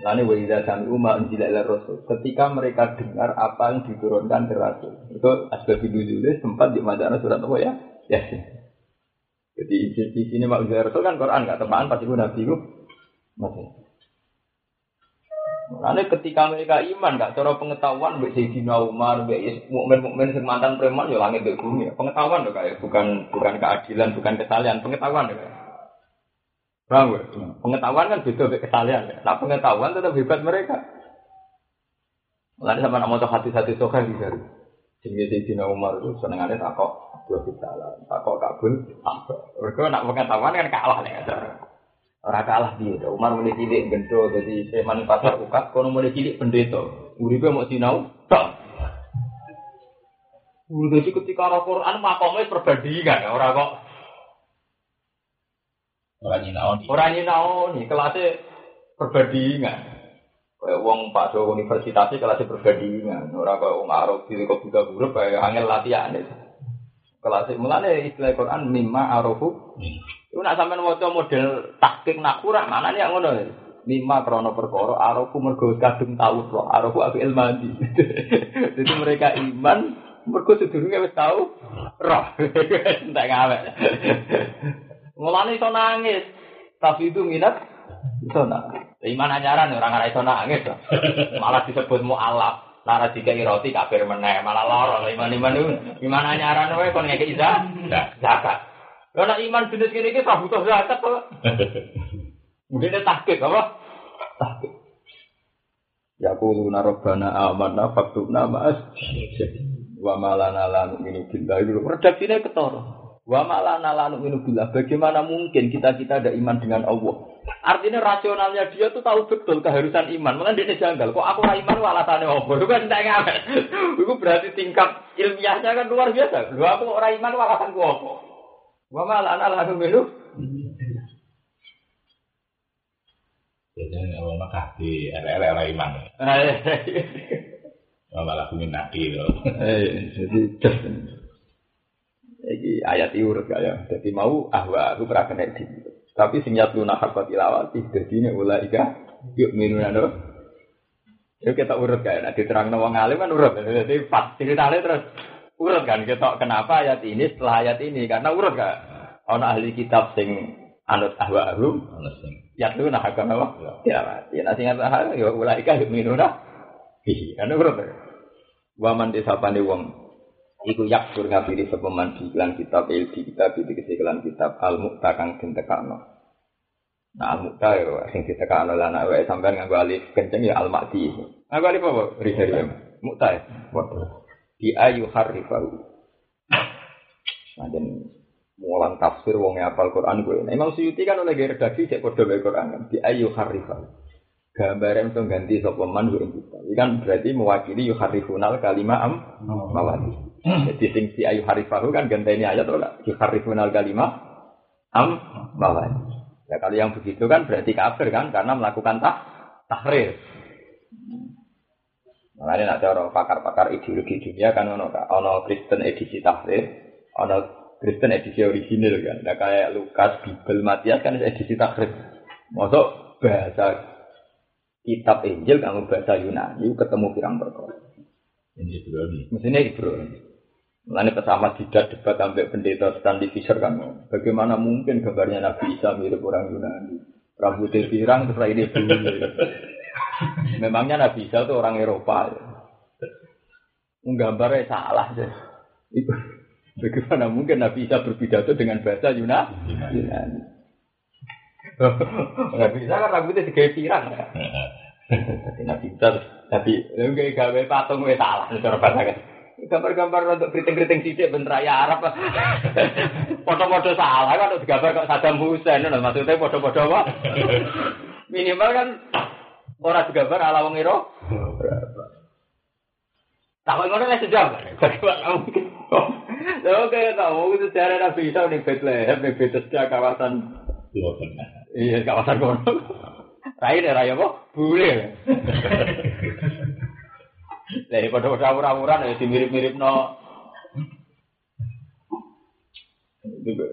Lalu wajah kami umat menjilat rasul. Ketika mereka dengar apa yang diturunkan ke rasul. Itu asbab dulu sempat di madana surat apa ya? Ya. Jadi di sini mak rasul kan Quran nggak teman pasti gue nabi gue masih. Karena ketika mereka iman, gak cara pengetahuan, mbak Sayyidina Umar, mbak mukmin mukmin mantan preman, ya langit di bumi. Pengetahuan tuh kayak bukan bukan keadilan, bukan kesalahan, pengetahuan tuh kayak. Paham gak? Pengetahuan kan beda dengan kesalahan. Nah pengetahuan tetap hebat mereka. Lalu sama nama hati-hati sokan di dari. Jadi Sayyidina Umar itu senengannya takok dua kita takok kabul apa. Mereka nak pengetahuan kan kalah nih Ora kalah dia. Umar mulai cilik gendo jadi seman pasar ukat, kono mulai cilik pendeta. Uripe mau sinau, tok. Jadi ketika orang Quran makomnya perbandingan, orang kok orang nyinaoni. Orang nyinaoni, kelasnya perbandingan. Kayak uang Pak Do universitasnya kelasnya perbandingan. Orang kayak uang Arab di kok juga huruf kayak angel latihan itu. Kelasnya mulanya istilah Quran mimma arofu. Iku nak sampean maca model tahqiq nak kurang mana nih ngono. Lima krono perkara arafu mergo kadung tahu roh, arafu abi ilmadi. Jadi mereka iman mergo sedurunge wis tahu roh. Entek ngawek. Mulane iso nangis. Tapi itu minat iso nangis. Iman anyaran orang ora iso nangis. Malah disebut mu'alaf. Lara tiga roti kafir meneh, malah loro iman iman itu iman anyaran wae kon ngekek zakat. Karena iman jenis ini kita butuh zakat kok. Mungkin dia tahkik apa? Tahkik. Ya kuluna rabbana amanna faktubna ma'as wa malana la nu'minu billahi dulu. Redaksinya ketor. Wa malana la nu'minu billah. Bagaimana mungkin kita kita ada iman dengan Allah? Artinya rasionalnya dia tuh tahu betul keharusan iman. Malah dia janggal. Kok aku iman alasannya apa? Itu kan tidak ngamen. Itu berarti tingkat ilmiahnya kan luar biasa. Lu aku orang iman alasanku apa? Wa malah anak lalu melu. Biasanya awal mah di RL orang iman. Malah aku minati loh. Eh, jadi Iki ayat urut kaya. Jadi mau ahwa aku pernah kena di. Tapi sing yatlu nahar tilawati jadi ini ulaika yuk minunan do. Yuk kita urut kaya. Nanti terang nawang alim kan urut. Jadi pas ceritanya terus urut kan. Kita kenapa ayat ini setelah ayat ini karena urut kan. Ono ahli kitab sing anut ahwa ahum. Ono sing Yatlu nahar kan apa? Tilawati. Nah sing nahar yuk ulaika yuk minunan. Iya, kan urut. Waman disapane wong Iku yaksur ngafiri sepeman di iklan kitab il di kitab di iklan kitab al mukta kang den tekano. Nah al mukta yo sing ditekano lan awake sampean nganggo alif kenceng ya al makti. Nganggo alif apa? Rizal ya. Mukta ya. Waduh. Di ayu harifahu. Nah, mulang tafsir wong apal Quran gue. Nah, Imam Suyuti kan oleh redaksi cek wae Quran kan. Di ayu harifahu. Gambar yang ganti sapa man gue kita. Ini kan berarti mewakili yuharifunal kalimah am mawati. Jadi sing si ayu harifahu kan ganteni ayat ora yuharifunal kalimah am mawati. Ya kalau yang begitu kan berarti kafir kan karena melakukan tak tahrir. Makanya nak cara pakar-pakar ideologi dunia kan ono ono Kristen edisi tahrir, ono Kristen edisi original kan. Nah, kayak Lukas, Bibel, Matias kan edisi tahrir. Masuk bahasa kitab Injil kamu bahasa Yunani ketemu pirang perkara. Ini Ibrani. Mestinya Ibrani. Lalu bersama tidak debat sampai pendeta Stanley Fisher kan. Bagaimana mungkin gambarnya Nabi Isa mirip orang Yunani? Rambutnya pirang terus ini bulu. Memangnya Nabi Isa itu orang Eropa. Ya. Gambarnya salah. Ya. Bagaimana mungkin Nabi Isa berpidato dengan bahasa Yunani? Yunani. Nabi Isa kan rambutnya tiga pirang. Ya. Jadi Nabi Isa tapi enggak gawe patung wes salah cara bahasa kan. Gambar-gambar untuk keriting-keriting sidik bener raya Arab. Foto-foto salah kan untuk gambar kok Saddam Hussein lho maksudnya foto-foto apa? Minimal kan orang digambar ala wong iro. Tak ngono wis sejam. Lho kayak tahu itu cara Nabi Isa ning Bethlehem ning Bethesda kawasan Iya, kawasan kono. Rai deh raya kok, bule. Dari pada pada awur-awuran ya dimirip-mirip no.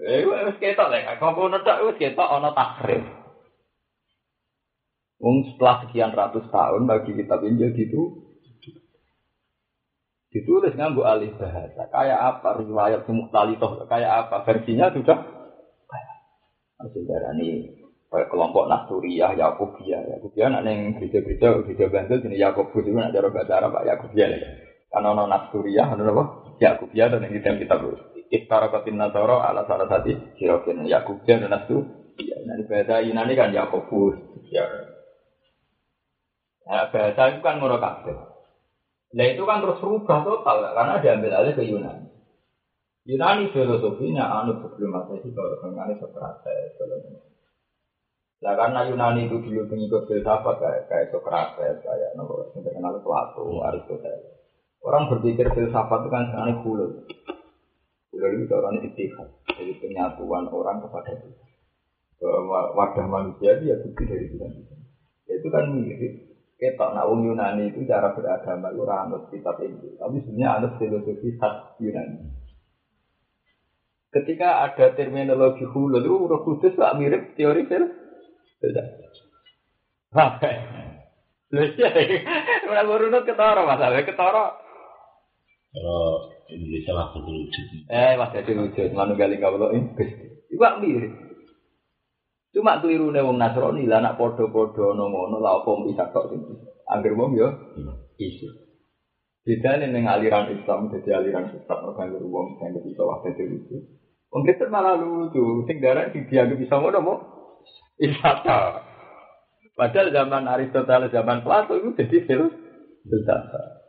Eh, wes ketok lah. Kau pun ada, wes ketok ono takrif. Wong setelah sekian ratus tahun bagi kitab Injil gitu ditulis nganggo alih bahasa kayak apa riwayat toh kayak apa versinya sudah Masih darah ini kelompok Nasturiyah, Yakubiyah, Yakubiyah nak neng gereja-gereja gereja Bantul jenis Yakubus itu nak cara bahasa Arab Yakubiyah lah. Karena ono Nasturiyah, ono apa? Yakubiyah dan kita kita Iftara kotin Nasoro ala salah satu sirokin Yakubiyah dan Nasturiyah. Nah bahasa Yunani kan Yakubus. Ya. Nah, bahasa itu kan ngono kabeh. Nah itu kan terus berubah total karena diambil alih ke Yunani. Yunani filosofinya anu sebelum Masehi kalau mengenai Sokrates, Nah karena Yunani itu dulu pengikut filsafat kayak kayak Socrates, kayak nopo yang terkenal Plato, Aristoteles. Orang berpikir filsafat itu kan sebenarnya hulul. Hulul itu orang istihad, jadi penyatuan orang kepada Tuhan. Wadah manusia itu ya bukti dari Tuhan. Itu kan mirip kita nak Yunani itu cara beragama itu anut kitab itu, tapi sebenarnya anut filosofi khas Yunani. Ketika ada terminologi hulul itu udah kudus mirip teori filsafat. Apa? Lha iya, ora urut ketara masalah ketara. Kalau Indonesia lah wujud. Eh, mas jadi wujud manunggaling kawula ini Gusti. Iku mirip. Cuma kelirune wong Nasrani lah nak padha-padha ana ngono lah apa bisa tok sing. Angger wong yo isu. Bedane ning aliran Islam jadi aliran sesat orang wong sing bisa waktu itu. Wong Kristen malah lucu, sing darah dianggap bisa ngono Isata. Padahal zaman Aristoteles, zaman Plato itu jadi fil filsafat.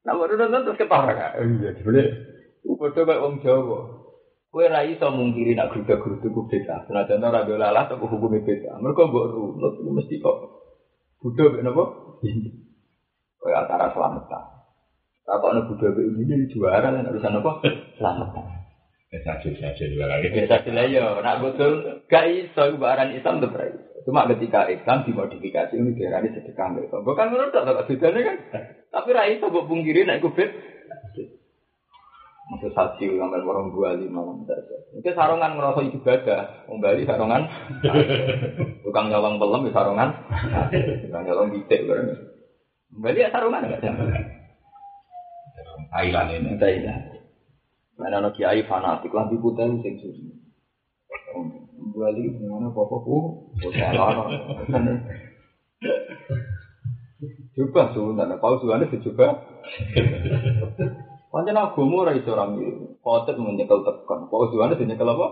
Nah, baru nonton terus ketara kan? Oh iya, boleh. Bodoh kayak wong Jawa. Kowe ra iso mungkiri nak gruda-grudu ku beda. Senajan ora do lalah tapi hukume beda. Mergo mbok runut mesti kok Buddha mek napa? Kowe antara selamatan. Takokno Buddha mek ini juara lan urusan apa? Selamatan. Saja-saja juga lagi. Biasa sila yo, nak betul gak iso iku baran Islam tuh berai. Cuma ketika Islam dimodifikasi ini diarani sedekah mereka. Bukan menurut tak bedanya kan. Tapi ra iso mbok pungkiri nek iku bed. Maksud saksi ngambil orang dua lima saja. Mungkin sarongan ngerasa ibadah, kembali sarongan. Tukang nyolong belum di sarongan. Tukang nyolong bitek bareng. Kembali ya sarongan enggak Thailand ini. Thailand. Mana no kiai fanatik lah putih sing. Kembali gimana apa bu? Salah. Coba sebenarnya, paus juga ada coba. Pancen agama ora iso ora mirip. Khotib menyekel tekan. Kok ujuane dinyekel apa?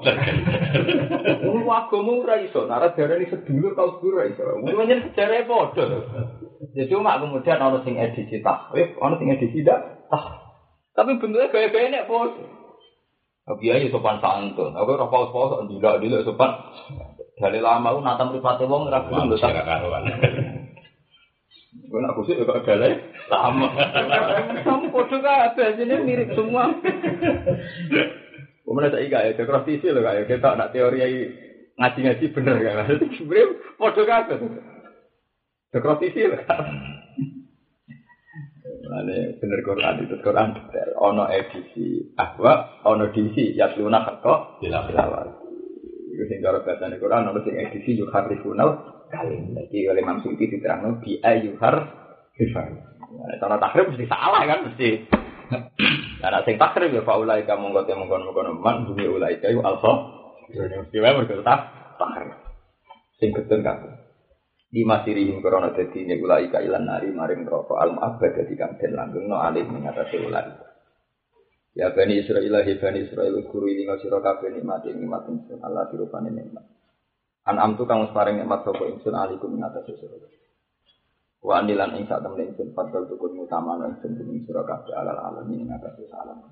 Wong agama ora iso. Nek darani sedulur tau sedulur ora iso. Pancen sejarah padha. Ya cuma kemudian ana sing edisi tahrif, ana sing edisi dak. Tapi bentuknya gaya-gaya nek padha. Tapi ya sopan santun. Aku ora paus-paus ndak dile sopan. Dalil lama ku nata mripate wong ora gelem lho tak karuan. Gue nak kusik juga ada lah. Sama. Kamu kode kabeh sini mirip semua. Kemudian saya ingat ya, cekros TV loh kayak kita nak teori ngaji-ngaji bener kan. Sebenarnya kode kabeh. Cekros TV loh Ini bener Quran itu Quran detail. Ono edisi ahwa, ono edisi yasluna hakko dilawat. Itu sing cara bahasa Quran, ono sing edisi yuharrifunal kalim. Jadi oleh Imam Suyuti diterangkan bi ayuhar hifar. Cara takrib mesti salah kan mesti. Nah, sing takrib ya faulai kamu ngote mongkon man bumi ulai kayu alfa. Mesti wae mergo takrib. Sing ketun. Di masirihim korona dadi ne ulai ka ilan nari maring roko al mu'abbad dadi kang den langgeng no alim mengatasi ulai. Ya bani Israel, ya bani Israel, guru ini ngasiro kabeh nikmati nikmatin Allah dirupani nikmat. An'am tu kamu separing nikmat sapa ingsun alikum ing atas sira. Wa anilan ing sak temen ingsun padha tukun utama ingsun ing sira kabeh alal alamin ing atas salam.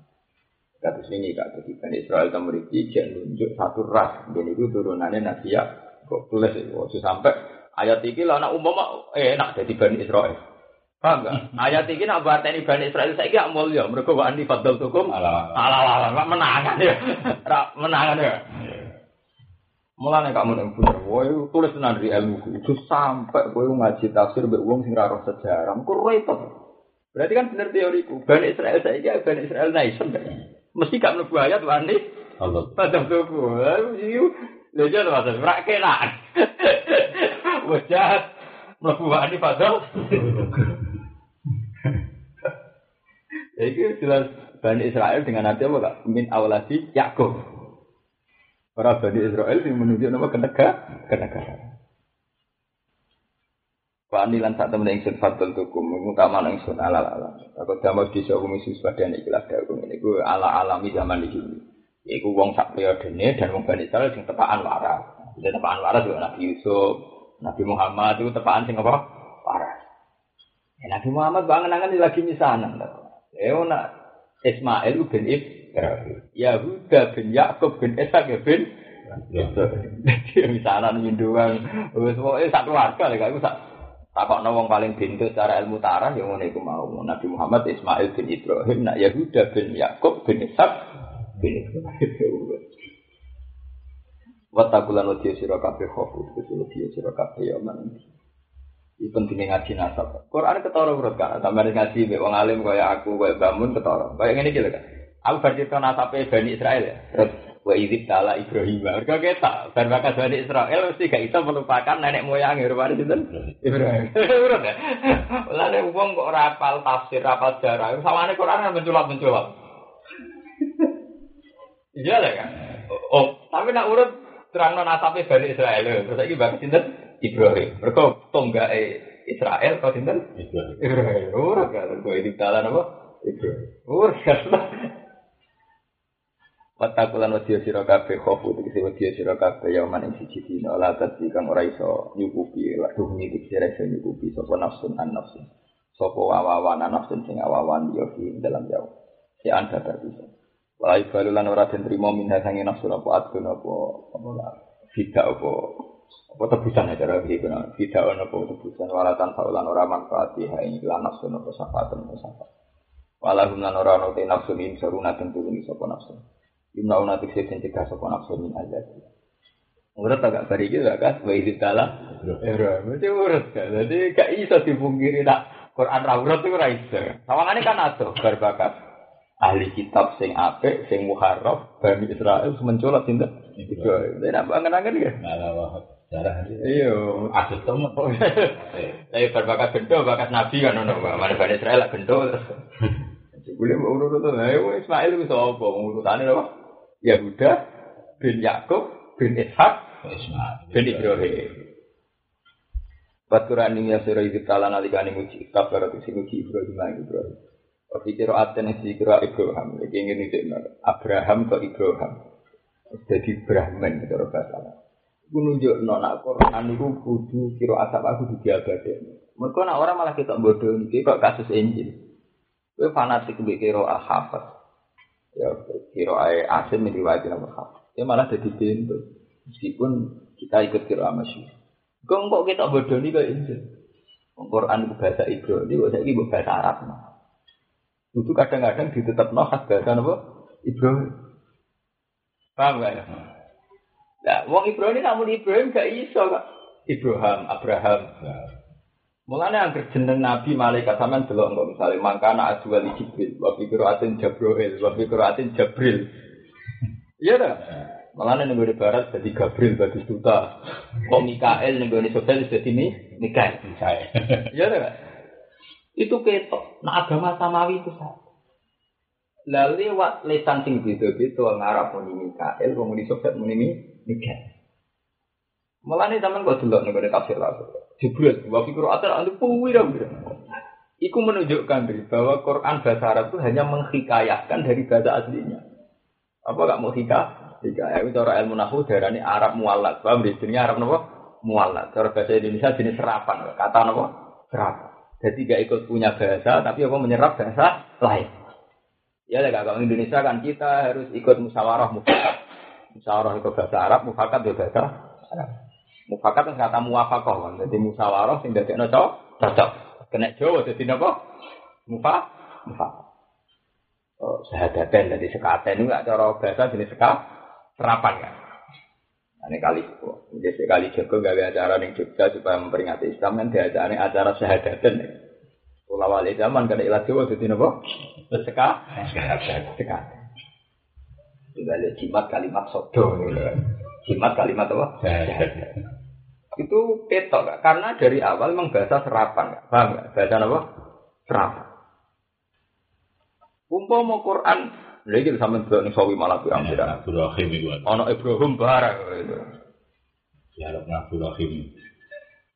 Kata sini kak jadi Bani Israel kamu riki jek nunjuk satu ras. Dan itu turunannya Nabi ya. Kok tulis itu sampai ayat ini lah anak umum eh enak jadi Bani Israel. Paham gak? Ayat ini nak buat ini Bani Israel saya kira mulia. Mereka wa andi fadl tukum. Alah alah alah menangan ya. Menangan ya. Mulane kamu yang punya, woi tulis tenan di ilmu itu sampai woi ngaji tafsir be wong sing ora sejarah, kok repot. Berarti kan bener teoriku, Bani Israel saya kira Bani Israel nation. Mesti gak mlebu ayat wani. Allah. Padahal tuh, iyo, lejo tuh maksud, rak kena. Wajah mlebu wani padahal. Iki jelas Bani Israel dengan nanti apa kak? Min awalasi Yakub. Para Bani Israel yang menunjuk nama kenegara, kenegara. Pak Anilan saat temen ingsun fatul tukum, utama ingsun ala ala. Aku damai di sebuah misi sebagian ikhlas dakum ini, gue ala alami zaman sini. Iku wong sak periodene dan wong Bani Israel sing tepaan waras. Jadi tepaan waras juga Nabi Yusuf, Nabi Muhammad itu tepaan sing apa? Waras. Ya, Nabi Muhammad bangun angan lagi misanan. Ya, nak Ismail bin Ibrahim. Yahuda bin Yakub bin Ishak ya bin Jadi misalnya minduan, pokoknya satu warga lah, aku sak takok wong paling pintu secara ilmu tarah yang ngono iku mau Nabi Muhammad Ismail bin Ibrahim, nak Yahuda bin Yakub bin Ishak. Watakulan wadiya sira kabeh khofu, wadiya sira kabeh ya man. Ini pentingnya ngaji nasab. Quran ketara urut kan, sampai ngaji be wong alim kaya aku, kaya bangun ketara. Kaya iki lho kan. Aku bercerita nasabe Bani Israel ya. Terus wa idzib tala Ibrahim. Mergo ketok ben bakas Bani Israel mesti gak iso melupakan nenek moyang rupane sinten? Ibrahim. Urut ya. Lalu wong kok ora hafal tafsir, hafal sejarah. Sawane Quran kan menculap-menculap. Iya lah kan. Oh, tapi nak urut terangno nasabe Bani Israel. Terus saiki bakas sinten? Ibrahim. Mereka tonggake Israel kau sinten? Ibrahim. Ora kan kok ini dalan apa? Ibrahim. Ora kan. Watakulan wadiya sira kabeh khofu tegese wadiya sira kabeh ya man ing siji dina la tadi kang ora iso nyukupi la duh ngiti sira iso nyukupi sapa nafsun an nafsun. Sapa wawawan nafsun sing awawan yo fi dalam jauh. Si anda bisa. Wala ibalu lan ora den trimo minha sange nafsu apa adun apa apa tidak apa apa tebusan aja cara iki benar. Tidak ono apa tebusan wala faulan ora manfaat ha ing lan nafsu apa safatan apa wala hum lan ora te nafsu ing saruna den tulungi sapa nafsu. Imna una tikse den cegah sapa nafsu min azab Urut agak bari gak kan wa izin taala. Ora, mesti urut kan. Jadi gak iso dipungkiri nak Quran ra urut itu ora iso. Sawangane kan ado bar bakat ahli kitab sing apik, sing muharraf, Bani Israel mencolot sinten? Iku. Nek bangen-angen ya. Ala darah Iya. ada temen. Tapi berbakat gendo, bakat nabi kan ono. Mana Bani Israel lah gendo. Jebule mau urut itu, ayo Ismail itu sapa? Urutane apa? Yahuda bin Yakub bin Ishak bin Ibrahim. Baturan ini ya surah itu talan alikani muji kabar itu si muji Ibrahim lagi Ibrahim. Oke kira aten si kira Ibrahim. Lagi ingin itu Abraham ke Ibrahim. Jadi Brahman itu bahasa. Gue nunjuk nona Quran itu kudu kira asap aku di diabade. Mereka nak orang malah kita bodoh nih kok kasus Injil. Gue fanatik gue kira al-hafaz. Ya kira ay asin meriwayatin al-hafaz. Ya malah jadi pintu. Meskipun kita ikut kira masyhur. Kok kok kita bodoh nih kayak Injil. Quran itu bahasa Ibrani, saya ibu bahasa Arab. Itu kadang-kadang ditetap khas bahasa apa? Ibrani. Paham gak ya? Nah, wong Ibrani namun Ibrahim gak iso kak. Ibrahim, Abraham. Mulanya angker jeneng Nabi malaikat sampean delok kok misalnya mangkana adwa li Jibril, wa fi qiraatin Jabril, wa fi qiraatin Jabril. Iya dah. Mulanya ning di barat jadi Gabriel bagus duta. Kok Mikael ning di Sofel jadi ini Mikael. Iya dah. Itu ketok. Nah agama samawi itu satu. Lalu lewat lesan sing beda-beda ngarap muni Mikael, wong muni Sofel muni Mikael. Malah nih teman kok dulu nih tafsir lah. Jibril, wa fi Qur'an antu puwira Iku menunjukkan dari bahwa Quran bahasa Arab itu hanya menghikayatkan dari bahasa aslinya. Apa gak mau hikayat? Hikayat itu cara ilmu nahu darah ini Arab mualat. Paham di sini Arab apa? Mualat. Cara bahasa Indonesia jenis serapan. Kata apa? Serapan. Jadi gak ikut punya bahasa, tapi apa menyerap bahasa lain. Ya, kalau Indonesia kan kita harus ikut musyawarah mufakat. Musyawarah itu bahasa Arab, mufakat itu bahasa Arab. Mufakat kan kata muafakoh kan. Jadi musyawarah sing dadi cocok, cocok. Kena Jawa dadi napa? Mufa, mufa. Oh, sehadaten dari sekaten itu gak cara bahasa jenis seka serapan kan. Ini kali jadi sekali Joko gawe acara ning Jogja supaya memperingati Islam kan diajarane acara sehadaten. Kula wali zaman kena ilat Jawa dadi napa? Seka seka. Tinggal jimat kalimat sodo kan. Jimat kalimat apa? itu ketok gak? karena dari awal memang bahasa serapan gak? paham gak? bahasa apa? serapan umpama Quran lha iki sampean delok ning sawi malah pirang pirang Ibrahim itu. ana Ibrahim barang. Ya, Ibrahim.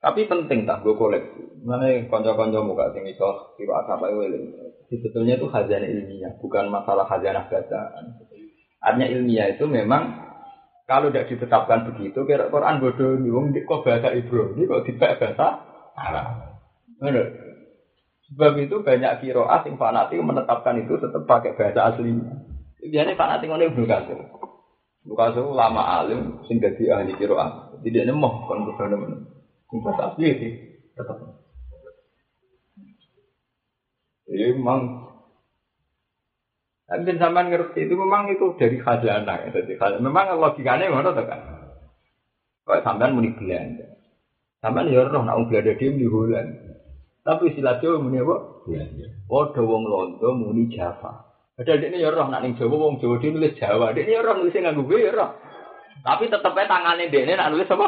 tapi penting tak gue koleksi mana konco-konco muka sing iso kira apa wae sebetulnya itu khazanah ilmiah bukan masalah khazanah bacaan artinya ilmiah itu memang kalau tidak ditetapkan begitu, kira Quran bodoh nih, wong kok bahasa Ibrani kok tidak bahasa Arab. Benar. Sebab itu banyak kiroah yang fanatik menetapkan itu tetap pakai bahasa aslinya. Biasanya fanatik ngono Ibnu Katsir. Ibnu Katsir lama alim sing dadi ahli kiroah. Tidak nemu kon kudu nemu. Sing bahasa asli itu tetap. Jadi memang tapi zaman ngerti itu memang itu dari khazanah. Ya. Jadi khazanah. Memang logikanya ngono tuh kan. Kalau sampean muni Belanda. Sampean ya roh nak Belanda dia muni Holland. Tapi istilah Jawa muni apa? Belanda. Padha wong Londo muni Java. Padahal dia ya roh nak ning Jawa wong Jawa nulis Jawa. Dia ya roh nulis nganggo ya roh. Tapi tetep ae tangane dene nak nulis apa?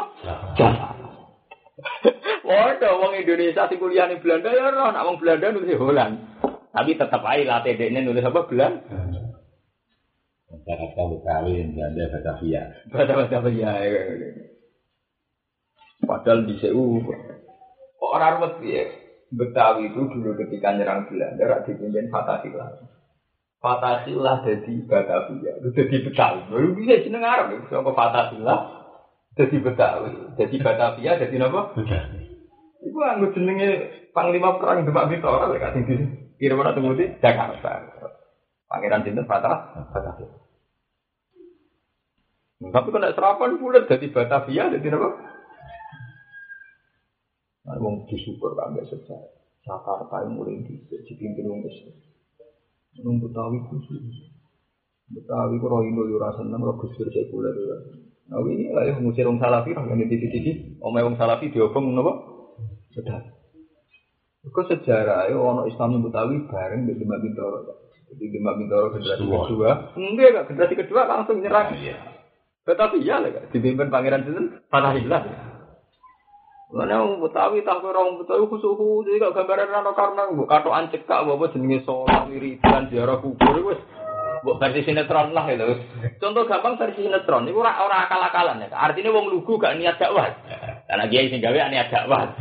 Java. Waduh, wong Indonesia sing kuliah ning Belanda ya roh nak wong Belanda nulis Holland. Tapi tetap aja latih ini nulis apa bulan? Jakarta Betawi, Belanda, Batavia. Batavia ya. Padahal di CU orang rumah ya. Betawi itu dulu ketika nyerang Belanda rak dipimpin Fatahillah. Fatahillah jadi Batavia, itu jadi Betawi. Baru bisa jeneng Arab, so Fatahillah jadi Betawi, jadi Batavia, jadi apa? Iku anggo jenenge panglima perang Demak Bintoro lek kasing di kira mana tunggu di Jakarta. Pangeran Sinten Fatah, Batavia. Tapi kalau serapan bulat jadi Batavia, jadi apa? Nah, wong disukur kan gak sejarah. Jakarta yang mulai di dipimpin wong Islam. Wong Betawi khusus. Betawi kok roh Indo yo rasa seneng roh Gus Dur sekuler yo. Nah ini lah yang ngusir wong Salafi roh yang titik-titik. Omai wong Salafi diobong? Sudah. Kok sejarah yo ono Islam yang Betawi bareng di Demak Bintoro. Jadi Demak Bintoro generasi Kedua. Enggak, enggak. generasi kedua langsung nyerang. Iya. Tetapi ya lah, dipimpin Pangeran Sinten Fatahillah. Mana wong Betawi tak kira Betawi khusus jadi gak gambaran rano karena mbok katokan cekak apa jenenge salat wiridan ziarah kubur wis mbok versi sinetron lah itu. Contoh gampang versi sinetron iku ora ora akal-akalan ya. Artinya wong lugu gak niat dakwah. Karena kiai sing gawe niat dakwah.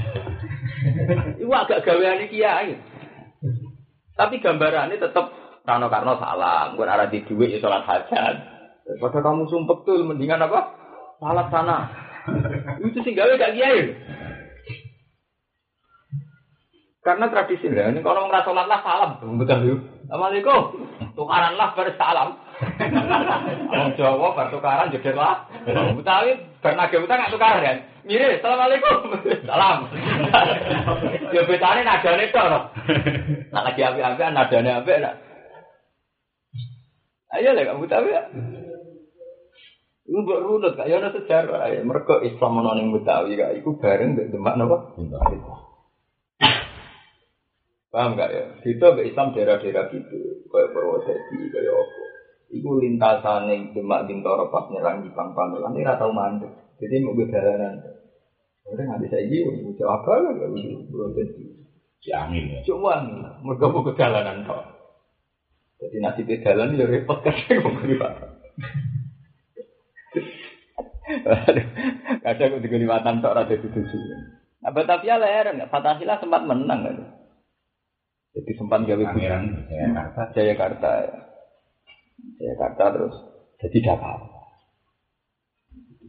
Iku agak gaweane kiai. Tapi gambarannya tetap Rano Karno salam, bukan arah di duit ya sholat hajat. Daripada kamu sumpek tuh, mendingan apa? Salat sana. Itu sih gawe gak kiai. Karena tradisi lah, ini kalau ngerasa sholat lah salam, betul yuk. Assalamualaikum, tukaran lah bersalam. Orang Jawa bertukaran jadi lah. Betawi bernaga utang nggak tukaran kan? Mirip, assalamualaikum, salam. Ya betane nadane tok. no. Nak lagi api-api nadane apik nak. Ayo lah kamu tahu ya. Iku mbok runut kaya ana sejarah ya. Mergo Islam ana ning Betawi kak iku bareng mbek Demak napa? Paham gak ya? Itu Islam daerah-daerah gitu, kaya Purwodadi, kaya apa. Iku lintasane Demak Bintoro pas nyerang Jepang Pamelan ini tau mandek. Jadi mau gue jalanan. Orang nggak bisa ini, mau apa lah gak bisa Purwodadi. Si angin ya. Cuma mereka mau ke jalanan kok. Jadi nasib di jalan ya repot kan mau. Kadang aku diguni watan tok rada dituju. Nah, Batavia nggak Fatahila sempat menang kan. Jadi sempat gawe Pangeran Jakarta. Jayakarta ya. Jayakarta terus jadi Jakarta.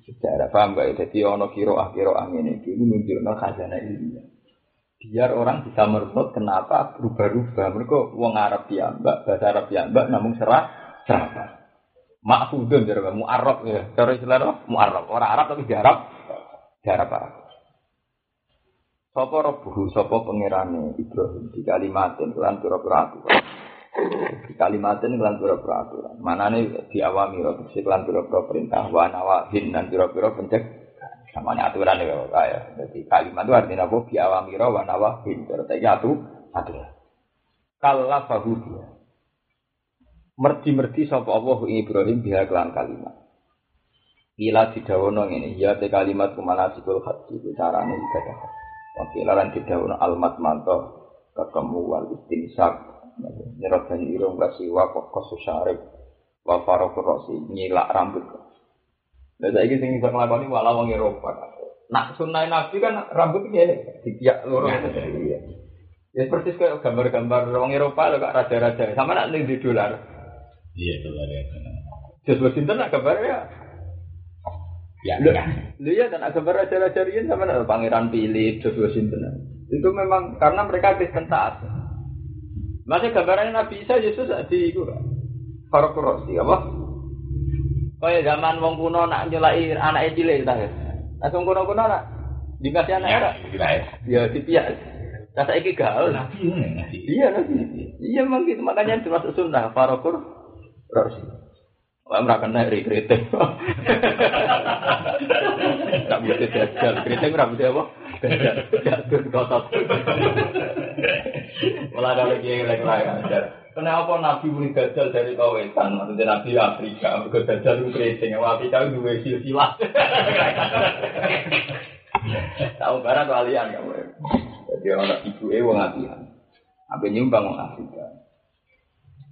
Sejarah paham gak ya? Jadi ono kiro ah kiro angin ini itu menunjukkan khazanah ilmiah. Biar orang bisa merebut kenapa berubah-ubah. Mereka wong Arab mbak bahasa Arab mbak namun serah serah. Maksudun jadi mu'arab ya. Cara istilah apa? Mu'arab. Orang Arab tapi di Arab. Di Arab Arab. Sopo robuhu, sopo pengirane Ibrahim di kalimatin kelan pura-pura aturan. Di kalimatin kelan pura-pura aturan. Mana nih di awami roh, di kelan pura-pura perintah, wa nawahin dan pura-pura pencek. Namanya aturan ya, Pak, ya. Jadi kalimat itu artinya apa? Awami roh, wa nawahin. Jadi atu, aturan. Kalla fahu dia. Merdi-merdi sopo Allah Ibrahim biha kelan kalimat. Ila didawono ngene, ya te kalimat kumana sikul itu carane ibadah Wakilaran didawono almat manto ketemu wal istinsak nyerot banyu irung kasiwa kok kosusyarib wa farokur rosi nyilak rambut Nah, saya ingin sing nglakoni wala wong Eropa. Nak sunah Nabi kan rambut ditiak loro. Iya. Ya persis kayak gambar-gambar wong Eropa lho kak raja-raja. Sama nak ning di dolar. Iya lah ya. Just Washington nak gambarnya Ya, ya. Lu ya dan gambar raja-raja Rian sama Pangeran Philip, George Washington. Itu memang karena mereka Kristen taat. Masih gambarannya Nabi Isa Yesus di itu kan. Farokurosi apa? Kayak zaman wong kuno nak nyelai anak cilik ta ya. Langsung kuno-kuno nak dikasih anak era. Kita ya. Ya dipiak. Kata iki gaul. Ini nabi. Iya nabi. Iya memang gitu makanya termasuk sunnah farokur rosi. Wah, mereka kena dari keriting. Tak bisa jajal. Keriting mereka bisa apa? Jajal. Jatuh kotot. Malah ada lagi yang lagi ajar. Kenapa Nabi muni dajjal dari kawetan? Maksudnya Nabi Afrika. Mereka dajjal itu. Wah, Afrika itu dua silsilah. Tahu barang kalian kamu. Jadi orang ibu e wong atihan. Apa nyumbang wong Afrika.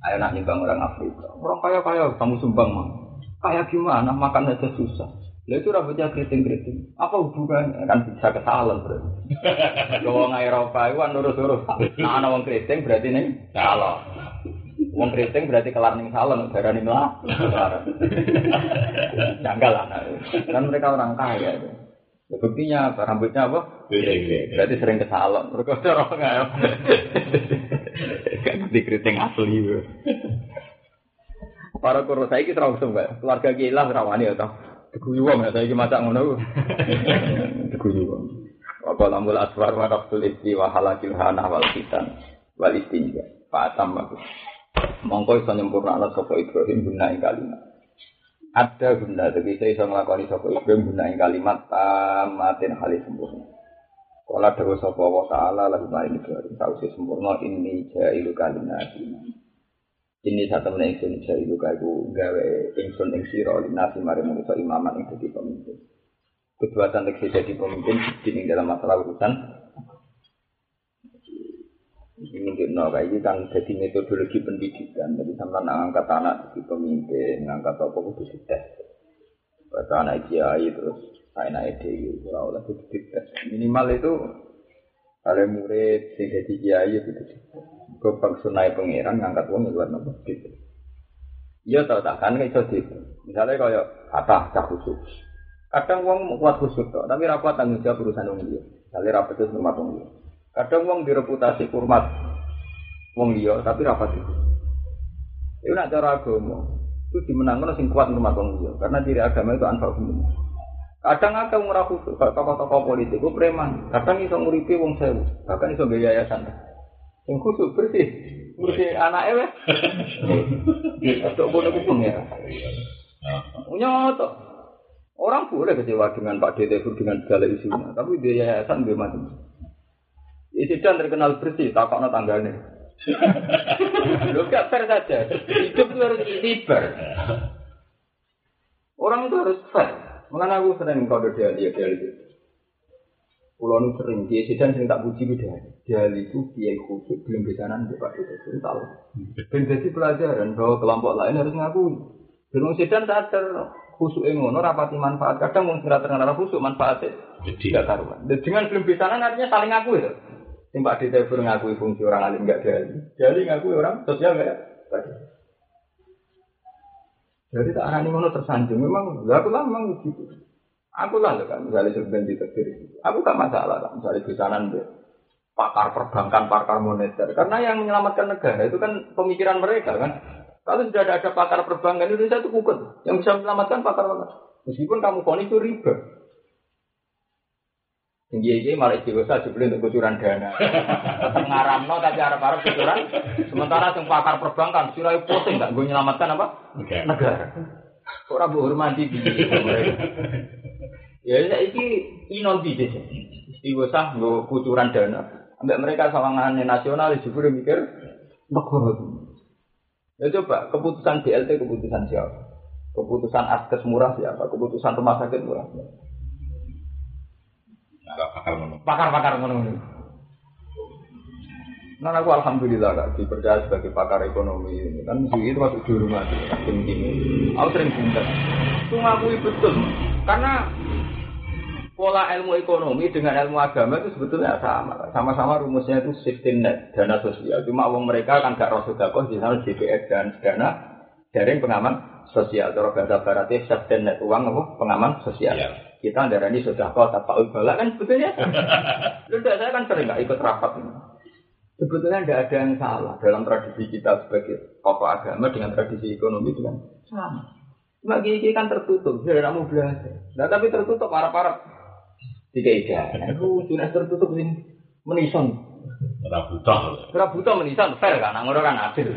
Ayo nak nyumbang orang Afrika. Orang kaya kaya kamu sumbang mah. Kaya gimana makan aja susah. Lah itu rambutnya keriting-keriting. Apa hubungannya? Kan bisa kesalan berarti. Kalau wong Eropa itu kan nurus-nurus. Nah, ana wong keriting berarti nih salah. Wong keriting berarti kelar ning salon, darah ning lah. Janggal lah. Kan mereka orang kaya. Ya, buktinya apa? Rambutnya apa? Berarti sering ke salon. Mereka cara nggak Gak ngerti keriting asli. Para kuro saya kita terus mbak. Keluarga gila rawani ya tau. Diguyu wong ya saya iki masak ngono. Diguyu wong. Apa lambul aswar wa raftul isti wa halakil hana wal fitan wal istinja. Fatam aku. Mongko iso nyempurnakno sapa Ibrahim guna ing kalimat. Ada guna tapi saya iso nglakoni sapa Ibrahim guna ing kalimat tamatin halis sempurna. Kala dewa sapa wa ta'ala lagu maring Ibrahim sausi sempurna ini jailu kalimat ini satu menit ingsun jailu iku gawe ingsun ing sira mari manusa imaman ing dadi pemimpin. Kebuatan tegese jadi pemimpin di dalam masalah urusan. Ini no ini kan jadi metodologi pendidikan. Jadi sama ngangkat anak jadi pemimpin ngangkat apa kudu dites bahasa anak kiai terus anak ide ora oleh kudu dites minimal itu kalau murid sing jadi kiai itu dites kok sunai pangeran ngangkat wong luar nopo gitu iya tau tak kan iso gitu misalnya kaya kata cah khusus. Kadang wong kuat khusus tok tapi rapat tanggung jawab urusan wong dia misalnya rapat itu rumah wong dia Kadang wong direputasi kurmat wong liya tapi rapat itu. Itu nak cara agama itu dimenangkan sing kuat rumah wong liya karena diri agama itu anfal umum. Kadang wong ora khusus tokoh-tokoh politik ku preman, kadang iso nguripi wong sewu, bahkan iso gaya yayasan. Sing khusus bersih, bersih anake wes. Untuk bono ku pengira. Nyoto. Orang boleh kecewa dengan Pak Dede dengan segala isunya, tapi dia yayasan dia macam Isidan terkenal bersih, takokno tanggane. Lu gak fair saja. Hidup itu harus ibar. Orang itu harus fair. Mengenai aku sering kode dia dia dia itu. Pulau nu sering dia sedang sering tak puji dia. Dia itu dia khusus belum bisa nanti pak itu tahu. Dan jadi pelajaran bahwa kelompok lain harus ngakui. Dan sedang sadar khusuk ngono rapati manfaat. Kadang mau sing terkenal khusuk manfaatnya tidak karuan. Dengan belum bisa artinya saling ngakui ya. Sing Pak ngakui fungsi orang alim enggak jali. Jali ngakui orang sosial enggak? Jadi tak arani ngono tersanjung. Memang, aku lah memang begitu. Aku lah kan, misalnya sebenarnya di tegir. Aku gak masalah kan, misalnya di sana pakar perbankan, pakar moneter. Karena yang menyelamatkan negara itu kan pemikiran mereka kan. Kalau sudah ada, ada pakar perbankan Indonesia itu kukut. Yang bisa menyelamatkan pakar-pakar. Meskipun kamu koni itu riba. Tinggi ini malah istighosah jebule untuk kucuran dana. Ngaramno tapi arep-arep kucuran. Sementara yang pakar perbankan sirai pusing nggak gue nyelamatkan apa? Negara. Orang hormati di Ya ini inon bisnis. Istighosah gue kucuran dana. Ambek mereka sawangan nasional jebule mikir negara. Ya coba keputusan BLT keputusan siapa? Keputusan askes murah siapa? Keputusan rumah sakit murah siapa? Pakar ngono. Pakar-pakar ngono. Nah aku alhamdulillah kak dipercaya sebagai pakar ekonomi kan itu masuk di rumah sih ini. Aku sering pinter. Itu ngakui betul karena pola ilmu ekonomi dengan ilmu agama itu sebetulnya sama. Sama-sama rumusnya itu safety net dana sosial. Cuma uang mereka kan gak rasul dakwah di sana DPS dan dana dari pengaman sosial. Cara bahasa baratnya safety net uang apa pengaman sosial. Yeah kita darah ini sudah kau tak bala kan sebetulnya. Sudah saya kan sering nggak ikut rapat. Sebetulnya tidak ada yang salah dalam tradisi kita sebagai tokoh agama dengan tradisi ekonomi itu kan sama. Cuma gigi kan tertutup, sudah kamu belajar. Nah tapi tertutup para-para tiga ida. Aku sudah tertutup ini menison. Rabuta. Rabuta menison fair kan, ngono kan adil.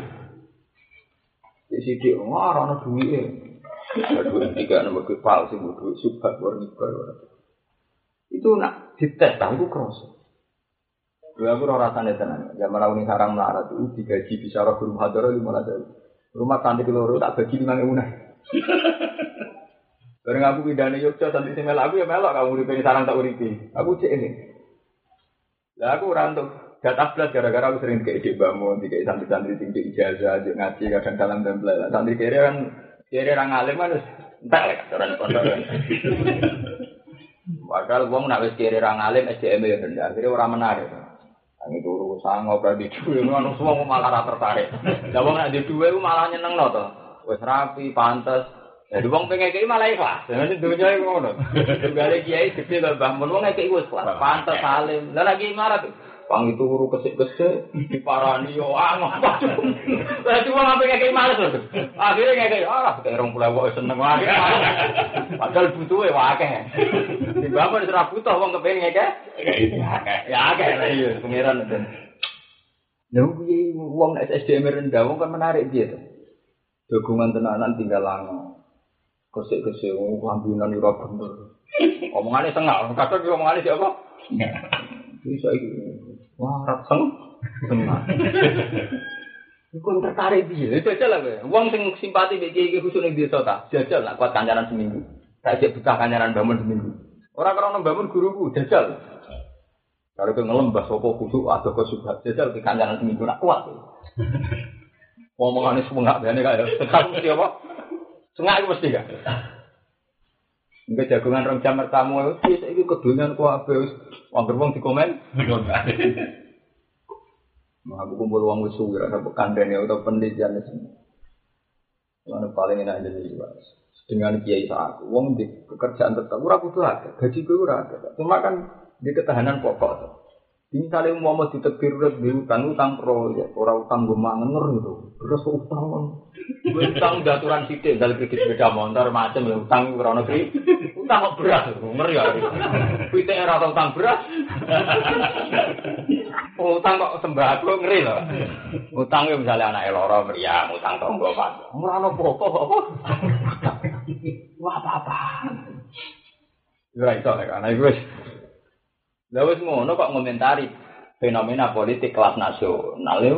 Di sini, wah, rana Dua tiga nomor ke palsu, dua subhat warni Itu nak dites tahu cross. Dua aku rasanya tenang. Ya malah ini sarang melarat itu digaji bisa roh guru hadar lima ratus. Rumah santri keloro tak bagi lima ribu Bareng aku pindah nih Yogyakarta santri si melak aku ya melak kamu uripi sarang tak uripi. Aku cek ini. Lah aku rantuk Gak belas gara-gara aku sering kayak ide bangun, kayak santri-santri tinggi ijazah, ngaji kadang dalam dan belajar. Santri kiri kan kiri orang alim kan entek ya orang pondok. Padahal wong nak wis kiri orang alim SDM ya rendah, akhirnya orang menarik. Ini turu sanggup di duwe ngono semua malah ra tertarik. Lah wong nak di duwe malah nyenengno to. Wis rapi, pantes. Ya wong pengen kiai malah ikhlas. Jadi dunya iku ngono. Gale kiai gede lho Mbah Mun wong ngekeki wis ikhlas, pantes salim. Lah lagi marah tuh. Pang itu huru kesik-kesik, diparani yo angop. Dadi wong ampe ngekeki males lho. Akhire ngekeki ah kayak rong pulau kok seneng wae. Padahal butuhe. Tiba-tiba wis ora butuh wong kepengin ngekeki. Ya akeh lah iya pangeran. Lha piye wong SDM rendah wong kan menarik dia tuh. Dogongan tenanan tinggal lango. Kesik-kesik wong lambinan ora bener. Omongane tengah, kadang omongane siapa? Bisa iki. Wah, raseng. Tenang. Iku tertarik piye? Jajal lah kowe. Wong sing simpati mek iki khusus ning desa ta. Jajal lah kuat kancaran seminggu. Ajak buka kancaran bangun seminggu. Ora krono bangun guruku, jajal. Kalau ke ngelembah sopo kudu atau ke subhat jajal ke kancaran seminggu nak kuat. Ngomongane semengak bene kaya. Tekan mesti apa? Sengak iku mesti gak. Enggak jagungan rong jam tamu itu iki kedunyan ku ape wis wong wong dikomen. Nah, aku kumpul uang wis suwi ora kandene atau penelitian itu. Mana paling enak jadi jelas. Dengan kiai saat uang di pekerjaan tetap ora kudu ada, gaji gue ora ada. Cuma kan di ketahanan pokok. Ini kali mau mau ditebir di utang utang proyek, orang utang gue mangener gitu. Terus utang utang daturan sidik dari kredit sepeda motor macam ya utang ora negeri. Utang kok beras, ngeri ya. Pite era utang beras. Oh, utang kok sembako ngeri loh. Utang ya misalnya anak eloro meriam, utang tonggo pak. Ono apa-apa apa. Wah apa-apa. Ora iso nek ana iku wis. Lah wis ngono kok ngomentari fenomena politik kelas nasional. Lha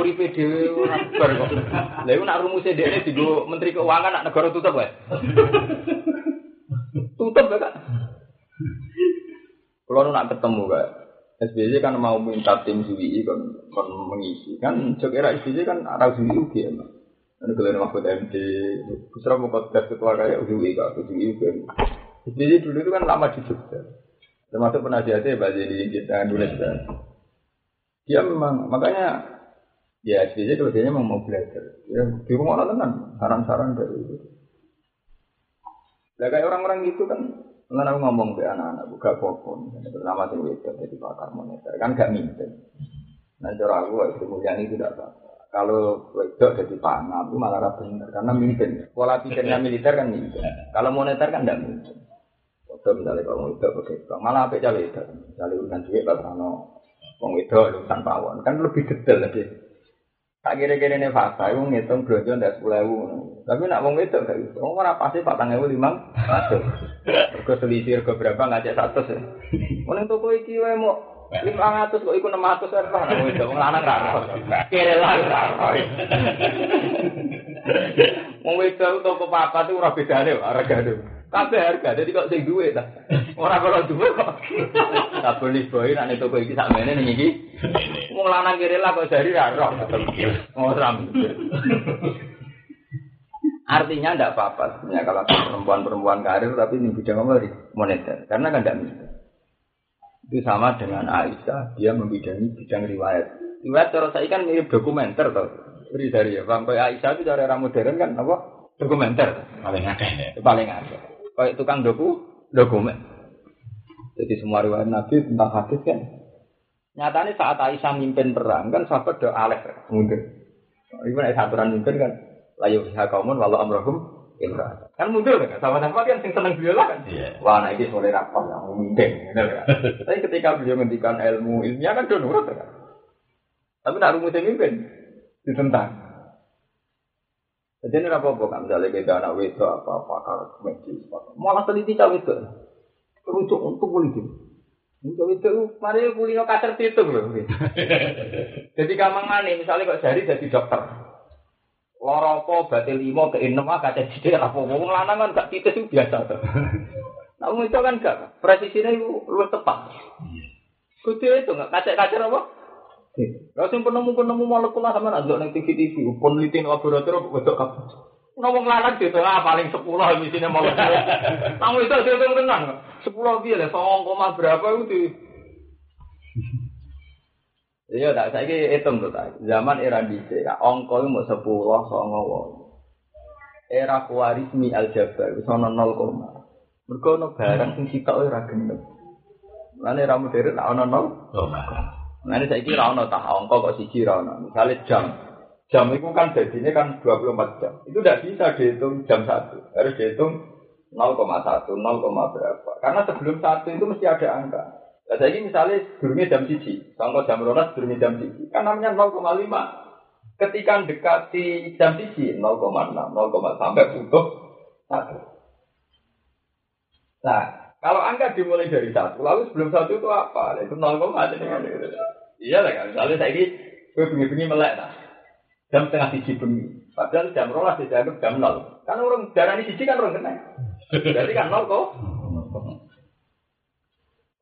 uripe dhewe ora bar kok. Lha iku nak rumuse menteri keuangan nak negara tutup wae. Tutup ya kan. Kalau nak ketemu kan, SBY kan mau minta tim ZWI kan, kan mengisi kan, cek era SBY kan arah ZWI UG ya. Ini kalian Mahfud MD, Busra mau podcast ketua kayak ZWI kan, ZWI UG. SBY dulu itu kan lama di Jogja. Termasuk penasihatnya Mbak Jadi kita nulis kan. Dia memang, makanya ya SBY itu biasanya mau belajar. Ya, di rumah orang kan saran-saran dari itu. Lah kayak orang-orang gitu kan, kan aku ngomong ke anak-anak buka popon, pertama sing wedok jadi pakar moneter kan gak minta. Nah cara aku itu mulia itu tidak apa. Kalau wedok jadi panah itu malah rapi benar karena mimpin. Pola pikirnya militer kan mimpin. Kalau moneter kan tidak mimpin. Waktu misalnya kalau wedok begitu, malah apa cawe itu, misalnya urusan duit lah karena wong wedok urusan pawon kan lebih detail lagi. Tak kira-kira ini fakta, aku ngitung belanja ndak sepuluh ribu. Tapi nak mau ngitung gak gitu. Mau mana pasti patang ribu lima ratus. Kau selisih kau berapa ngajak satu sih. Mau yang toko iki wae mau lima ratus kok ikut enam ratus apa? Mau itu mau lanang raro. Kira lah. Mau itu toko papa tuh ora bedane harga tuh. Kabeh harga, jadi kok sing duwe ta. Ora kalau duwe kok. Tak boleh boy nek toko iki sakmene ning iki. Wong lanang kiri lah kok dari ra roh. Oh ram. Artinya tidak apa-apa sebenarnya kalau perempuan-perempuan karir tapi ini bidang apa moneter karena kan tidak bisa. Itu sama dengan Aisyah, dia membidangi bidang riwayat. Riwayat cara saya kan mirip dokumenter toh. Beri dari ya, Bang Aisyah itu cara era modern kan apa? Dokumenter. Paling akeh ya. Paling akeh. Kayak tukang doku, dokumen. Jadi semua riwayat Nabi tentang hadis kan. Nyatanya saat Aisyah mimpin perang kan sahabat doa alef mundur. Ibu nek aturan mimpin kan layu fiha kaumun walau amrohum imra. Kan mundur kan sahabat-sahabat kan sing seneng beliau kan. Iya. Wah, nah ini soleh rapat yang mimpin. Tapi ketika beliau ngendikan ilmu ilmiah kan do nurut kan. Tapi nak rumusnya mimpin ditentang. Jadi ini apa apa kan misalnya kita anak wedok apa pakar medis, malah teliti cawe itu, rujuk untuk politik. Untuk itu, mari kulino kacer itu loh. Jadi gampang mana, misalnya kok jari jadi dokter. Loro apa, batil limo, ke enam, kaca jadi apa, ngomong lanang kan gak titis itu biasa tuh. Namun itu kan gak, presisinya itu lu tepat. Kudu itu nggak kaca-kaca apa? Lah sing penemu-penemu molekul sama nak ndelok ning TV-TV, peneliti laboratorium wedok kabeh. Ngomong lanang gitu lah paling 10 emisinya molekul. Kamu itu hitung tenan. 10 piye lah 0, berapa itu. Iya, tak saya hitung tuh tak. Zaman era DC, ya, ongko itu mau sepuluh, songo Era Khawarizmi Al Jabar, itu ono nol koma. Mereka ono barang sing sitok ora gendeng. Mulane ra modern ono nol. Oh, Mulane saiki ra ono tak angka kok siji ono. Misale jam. Jam itu kan jadinya kan 24 jam. Itu tidak bisa dihitung jam 1. Harus dihitung 0,1, 0, berapa. Karena sebelum satu itu mesti ada angka. Nah, saya ini misalnya durungnya jam siji, contoh jam rolas durungnya jam siji, kan namanya 0,5. Ketika dekati jam siji 0,6, 0, sampai butuh satu. Nah, kalau angka dimulai dari satu, lalu sebelum satu itu apa? Itu 0, Iya lah kan, misalnya saya ini gue bengi-bengi melek nah. Jam setengah siji bengi. Padahal jam rolas dianggap jam nol. Kan orang darah ini siji kan orang kena. Jadi kan nol kok.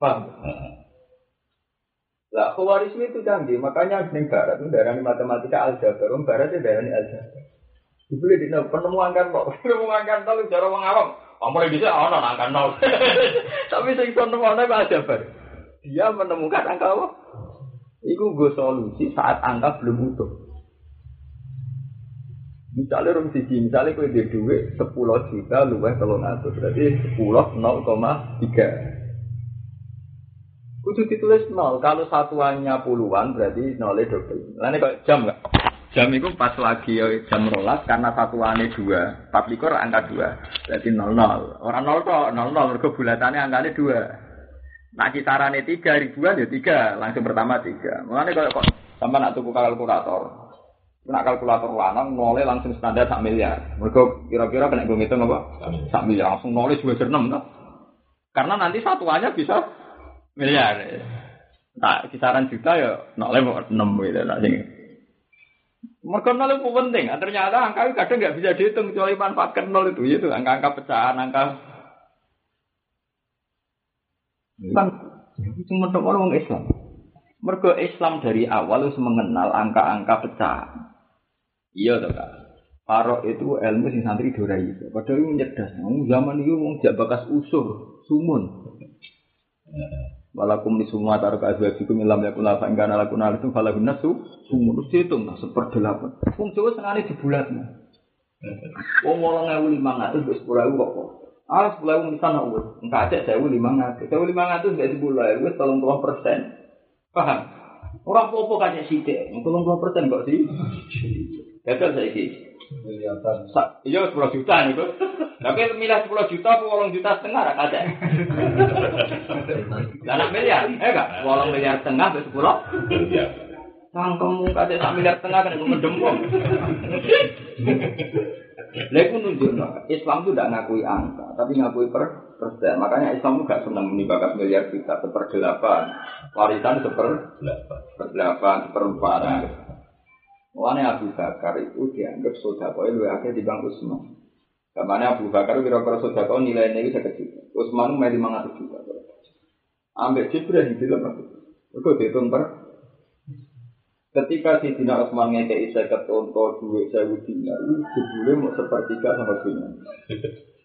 Paham? Lah, khawarisme itu canggih, makanya di barat itu darah matematika aljabar, orang barat itu darah aljabar. Dibeli di nol, penemuan kan kok, penemuan kan nol, cara orang awam. Kamu bisa, nol, angka nol. Tapi saya penemuan itu aljabar. Dia menemukan angka apa? Iku gue solusi saat angka belum utuh. Misalnya rum siji, misalnya kue di duit sepuluh juta luwes telung atus, berarti sepuluh nol koma tiga. Kudu ditulis nol. Kalau satuannya puluhan berarti nolnya double. Lainnya kok jam nggak? Jam itu pas lagi ya, jam rolas karena satuannya dua. Tapi kok angka dua. Berarti nol nol. Orang nol kok nol nol. Mereka bulatannya angkanya dua. Nah kisarannya tiga ribuan ya tiga. Langsung pertama tiga. Makanya kalau kok sama nak tuku kalkulator. Nak kalkulator lanang nolnya langsung standar sak miliar. Mereka kira-kira kena gue ngitung apa? Sak miliar langsung nolnya dua enam Karena nanti satuannya bisa miliar. Nah, kisaran juta ya nolnya enam gitu. Nah. Mereka nol itu penting. Nah, ternyata angka itu kadang nggak bisa dihitung kecuali manfaatkan nol itu. Itu angka-angka pecahan, angka. Kan, cuma orang Islam. Mergo Islam dari awal harus mengenal angka-angka pecahan. Iya toh kak. Paro itu ilmu sing santri dorai itu. Padahal itu cerdas. Zaman itu mau bakas usur, sumun. Walakum di semua taruh azwajikum ilam yakun lafa enggak nala kunal itu falagun nasu sumun terus dihitung nah seperdelapan. Wong Jawa senengane di bulan. Wong wolong ewu lima ngatus wis sepuluh ewu kok. Ah sepuluh ewu misalnya wis. Enggak ada sewu lima ngatus. Sewu lima ngatus nggak sepuluh ewu tolong puluh persen. Paham? Orang popo kayak sidik, tolong puluh persen kok sih. Gagal saya ini. Iya sepuluh juta nih kok. Tapi milah sepuluh juta, wolong juta setengah rak ada. Anak miliar, eh enggak? Wolong miliar setengah ke sepuluh. Sangkemu kate sak miliar setengah kan ngedempong. Lha iku nunjukno Islam itu tidak ngakui angka, tapi ngakui per persen. Makanya Islam itu gak senang menibakas miliar juta, seperdelapan. Warisan seper delapan, seperempat. Mulanya Abu Bakar itu dianggap sodako itu akhirnya di Bang Usman. Ke mana Abu Bakar kira-kira sodako nilainya itu kecil. Usman itu lima ratus juta. Ambil Jibril di dalam itu. Itu dihitung per. Ketika si Dina Usman ngekei saya ketonto duit saya dinar, jebule mau sepertiga sama dunia.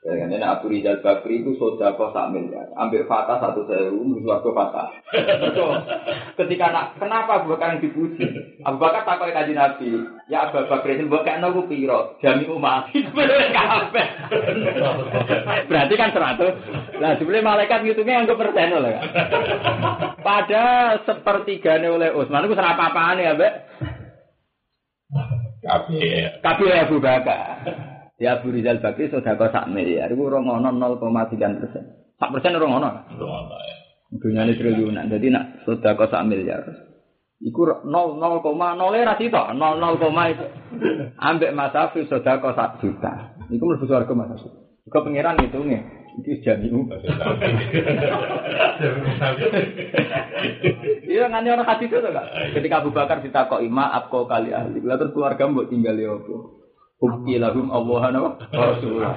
Ya kan, ini Abu Rizal Bakri itu sodako sak miliar. Ambil fatah satu sewu, suatu fatah. Ketika nak, kenapa Abu Bakar yang dipuji? Abu Bakar takut kaji Nabi. Ya Abu Bakar itu bukan nabu piro. Jami umat. Berarti kan seratus. Nah, sebenarnya malaikat ngitungnya yang persen lah. Pada sepertiganya oleh Utsman itu serapa apaan ya, Mbak? Kabeh. Kabeh Abu Bakar. Ya Abu Rizal Bakri sudah kau sak miliar, itu orang ono 0,3 persen. Sak persen orang ono. Dunia ini triliunan, jadi nak sudah kau sak miliar. Iku 0 0, nol era sih toh, 0 0, itu. Ambek Mas Afi sudah kau sak juta. Iku mlebu swarga Mas Afi. Kau pangeran itu nih, itu jamiu. Iya ngani orang itu kan. Ketika Abu Bakar ditakoi maaf kau kali ahli, lalu terus keluarga mbok tinggal ya? Bukti lahum Allah Rasulullah.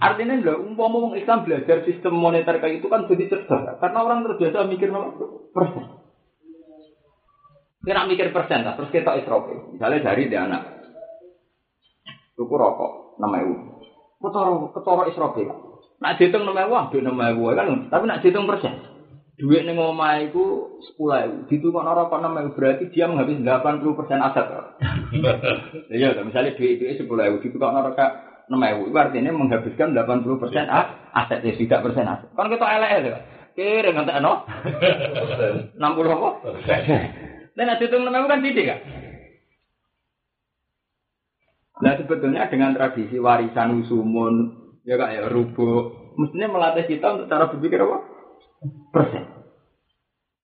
Artinya lho, umpama wong Islam belajar sistem moneter kayak itu kan jadi cerdas. Karena orang terbiasa mikir persen. Kira mikir persen lah, terus kita isrofi. Misalnya dari dia anak. Tuku rokok, nama ibu. Ketoro, ketoro isrofi. Nak dihitung nama ibu, ambil nama ibu kan. Tapi nak dihitung persen. Duit ning omah iku 10.000. Ditukok ora kok 6.000 berarti dia menghabis 80% aset. Iya, misalnya duit itu 10.000 ditukok ora kak 6.000 itu artinya menghabiskan 80 persen aset, ya tidak persen aset. Kan kita elek ya, kira nggak no, 60 apa? Dan nanti hitung 6.000 kan tidak kan? Nah sebetulnya dengan tradisi warisan usumun, ya kak ya rubuk, mestinya melatih kita untuk cara berpikir apa? Persen.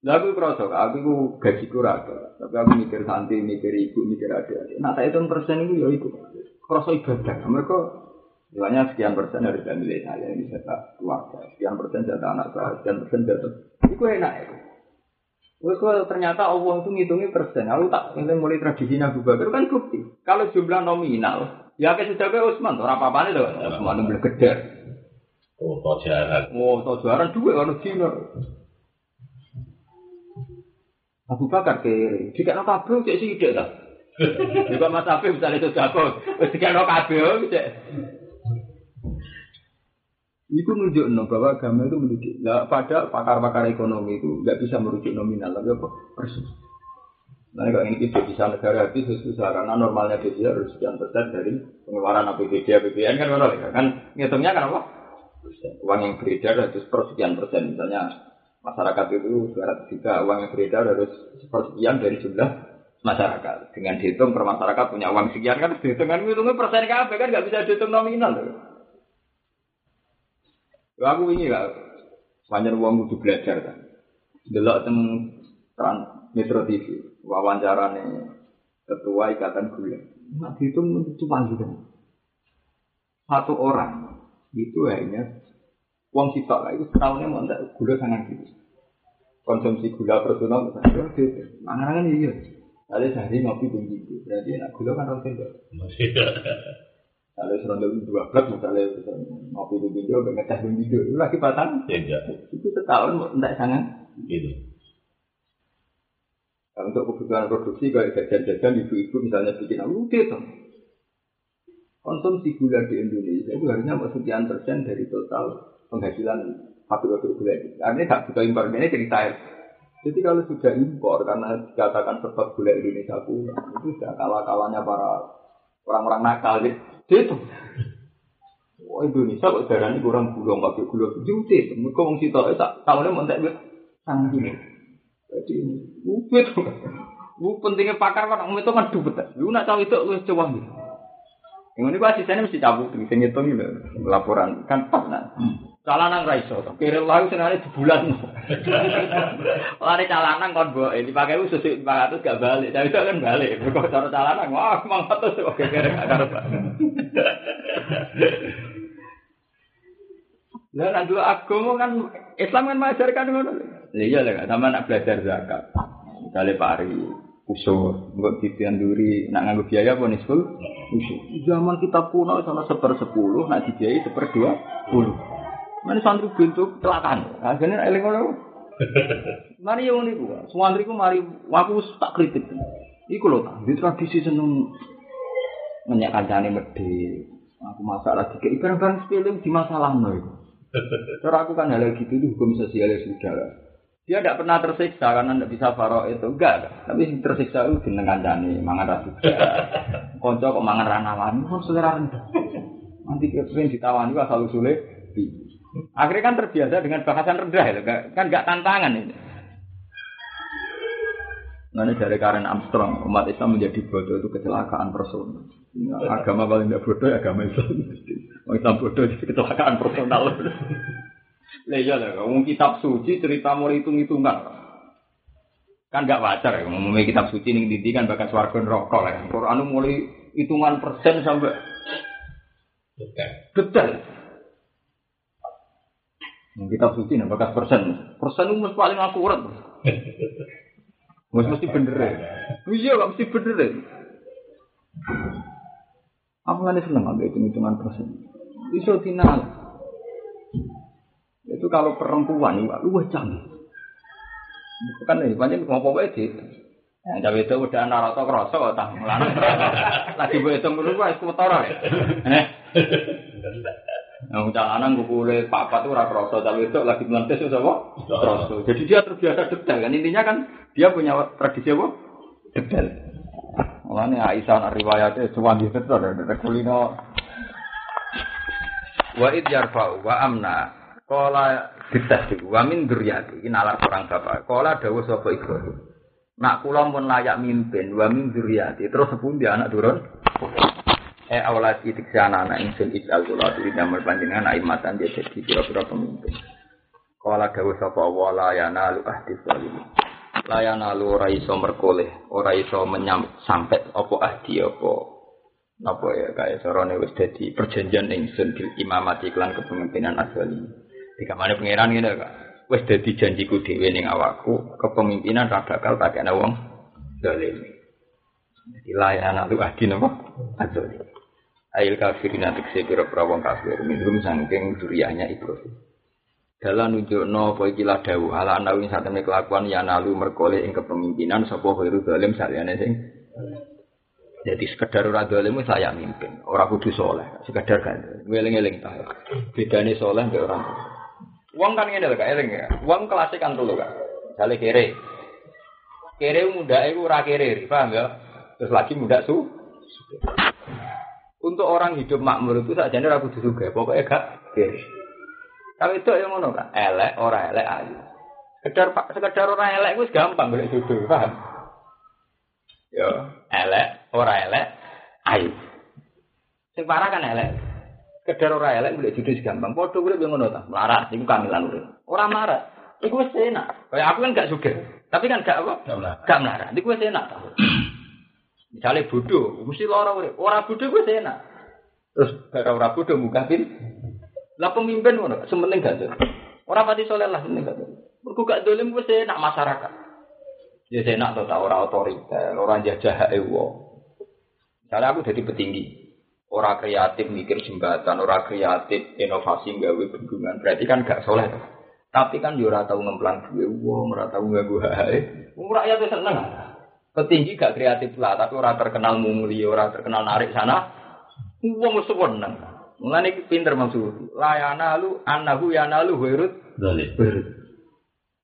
Aku kerasa, aku itu gaji rata, tapi aku mikir santai, mikir ibu, mikir ada. Nah, tak hitung persen itu ya itu. Kerasa ibadah. Mereka Misalnya sekian persen harus milik saya, ini jatah keluarga, sekian persen jatah anak saya, sekian persen jatah. Itu enak ya. Terus kalau ternyata Allah itu ngitungnya persen, aku tak ini mulai tradisi Nabi Bakar kan bukti. Kalau jumlah nominal, ya kayak sudah kayak Usman, tuh apa apa nih tuh, Usman itu gede. Oh, tau jalan. Oh, tau jalan dua kalau Cina. Abu Bakar kiri, jika no kabel cek sih ide tak. Juga Mas Afif misalnya itu jago, jika no kabel cek. Itu menunjuk no, bahwa agama itu menunjuk. Nah, pada pakar-pakar ekonomi itu nggak bisa merujuk nominal, tapi apa? Persis. Nah, kalau ini tidak bisa negara habis susah karena normalnya dia harus sekian persen dari pengeluaran APBD, APBN kan? Kan ngitungnya kan apa? Uang yang beredar harus persekian persen. Misalnya masyarakat itu 200 juta, uang yang beredar harus sepersekian dari jumlah masyarakat. Dengan dihitung per masyarakat punya uang sekian kan dihitung kan hitungnya persen kabeh kan nggak bisa dihitung nominal. Ya, aku ini lah, banyak uang butuh belajar kan. Delok teng trans Metro TV, wawancara nih ketua ikatan gula. Nah, itu cuma gitu. Satu orang itu hanya uang sisa lah itu setahunnya mau gula sangat gitu. Konsumsi gula personal misalnya gitu. Mana kan iya. Ada sehari ngopi tinggi itu, berarti enak gula kan harus kalau seronda dua belas misalnya ngopi di video, ngecas di video, itu lagi batang. Tidak. Itu setahun tidak sangat. Gitu. Nah, untuk kebutuhan produksi kayak jajan-jajan ibu-ibu misalnya bikin aku gitu. Konsumsi gula di Indonesia itu harusnya sekian persen dari total penghasilan pabrik gula itu. Artinya nggak butuh impor ini cerita ya. Jadi kalau sudah impor karena dikatakan sebab gula Indonesia pula itu sudah kalah-kalahnya para orang-orang nakal gitu. Itu. Wah Indonesia kok darah ini kurang gula, nggak gula itu. Mereka mau situ, tak tahunya mau tak sangat gini. Jadi itu, itu pentingnya pakar kan, itu kan. Lu nak tahu itu, lu coba gitu. Yang ini gua asistennya mesti cabut, bisa ngitung gitu, laporan kan pas nah. Calanan raiso, kira lalu senari sebulan. Lari calanan kon ini pakai usus lima ratus gak balik, tapi itu kan balik. Kok cara calanan, wah mang ratus, oke kira gak karep. Lah dua agama kan Islam kan mengajarkan ngono. Iya lah, sama nak belajar zakat. Misalnya pari, usur, nggak duri, nak nganggo biaya apa nih usur. Zaman kita kuno sama seper sepuluh, nak dibiayai seper dua puluh. Mana santri bentuk kecelakaan. Akhirnya eling ngono. Mari yang ini gua. Santriku mari aku tak kritik. Iku lho tak di tradisi seneng ngenyak kancane medhe. Aku masalah tiga barang-barang sepele di masalah no itu. Cara aku kan hal gitu itu hukum sosial ya sudah. Dia tidak pernah tersiksa karena tidak bisa faro itu enggak, tapi tersiksa itu jeneng kancane mangan rasu. Konco kok mangan ranawan, kok selera rendah. Nanti kepengen ditawani kok asal usule Akhirnya kan terbiasa dengan bahasan rendah itu, kan nggak tantangan ini dari Karen Armstrong, umat Islam menjadi bodoh itu kecelakaan personal. Agama paling tidak bodoh ya agama Islam. Islam bodoh itu kecelakaan personal. Iya lah, ngomong kitab suci cerita mau hitung-hitungan. Kan gak wajar ya, ngomongin kitab suci nih didi kan bakal swarga rokok lah. Quran mulai hitungan persen sampai detail. Kitab suci nih bakas persen. Persen itu paling akurat. Mesti mesti bener ya. Iya gak mesti bener ya. Aku kan seneng ambil hitung hitungan persen. Iso final. Itu kalau perempuan itu lu canggih. Bukan nih, banyak ngomong apa itu. Cawe itu udah narato kroso tak melarang. Lagi gue hitung dulu gue es kotor ya. Yang calanan gue boleh papa tuh ora kroso, tapi itu lagi melantes itu apa? Kroso. Jadi dia terbiasa detail kan intinya kan dia punya tradisi apa? Detail. Mulane Aisyah nak riwayatnya cuma di betul ada kulino Wa id yarfa'u wa amna Kala ditasdik wa min dzurriyyati iki nalar orang bapak. Kala dawuh sapa Ibrahim. Nak kula pun layak mimpin wa min dzurriyyati. Terus sepundi anak turun? Eh awalat itik anak ingsun ijal kula diri damel panjenengan aimatan dia jadi pira-pira pemimpin. Kala dawuh sapa wa la yanalu ahdi zalimin. La yanalu ora iso merkoleh, ora iso menyam sampai apa ahdi apa apa ya kayak sorone wis dadi perjanjian ingsun bil imamati iklan kepemimpinan azali. Di kamane pangeran ngene kok. Wis dadi janjiku dhewe ning awakku, kepemimpinan ra bakal tak ana wong zalim. Jadi layanan lu adi napa? Azali. Ail kafirin atik sepira wong kafir minum sangking duriahnya Ibrahim. Dalam nunjukno apa iki la dawuh ala anawi satene kelakuan ya nalu merkole ing kepemimpinan sapa khairu zalim saliyane sing jadi sekedar ora zalim wis layak mimpin, ora kudu soleh, sekedar kan. Ngeling-eling ta. Bedane soleh mbek orang. Uang kan ngene lho Kak, eling ya. Uang kelas kan dulu Kak. Misale kere. Kere muda iku ora kere, paham ya? Terus lagi muda su. Untuk orang hidup makmur itu saja ora kudu juga, pokoknya gak kere. Kalau itu yang ngono Kak, elek ora elek ayu. Sekedar sekedar ora elek wis gampang golek jodoh, paham? Ya, elek ora elek ayu. Sing kan elek. Kedar ora elek golek jodoh gampang. Padha urip ngono ta. Melarat iku kamilan urip. Ora melarat. Iku wis enak. Kayak aku kan gak sugih. Tapi kan gak apa? Gak melarat. Iku wis enak ta. Misalnya bodoh, mesti lara urip. Ora bodoh wis enak. Terus gara ora bodoh muka pin. Lah pemimpin ngono, sementing gak Ora pati soleh lah sementing gak Mergo gak dolim wis enak masyarakat. Ya enak to ta ora otoriter, ora jajah hak wong. Misalnya aku jadi petinggi, Orang kreatif mikir jembatan, orang kreatif inovasi gawe bendungan. Berarti kan gak soleh. Tapi kan yo ora tau ngemplang duwe wong, ora tau ganggu hae. Wong rakyat wis seneng. Petinggi gak kreatif lah, tapi ora terkenal mungli, ora terkenal narik sana. Wong wis seneng. Mulane iki pinter maksud. Layana lu annahu yanalu wirud zalim.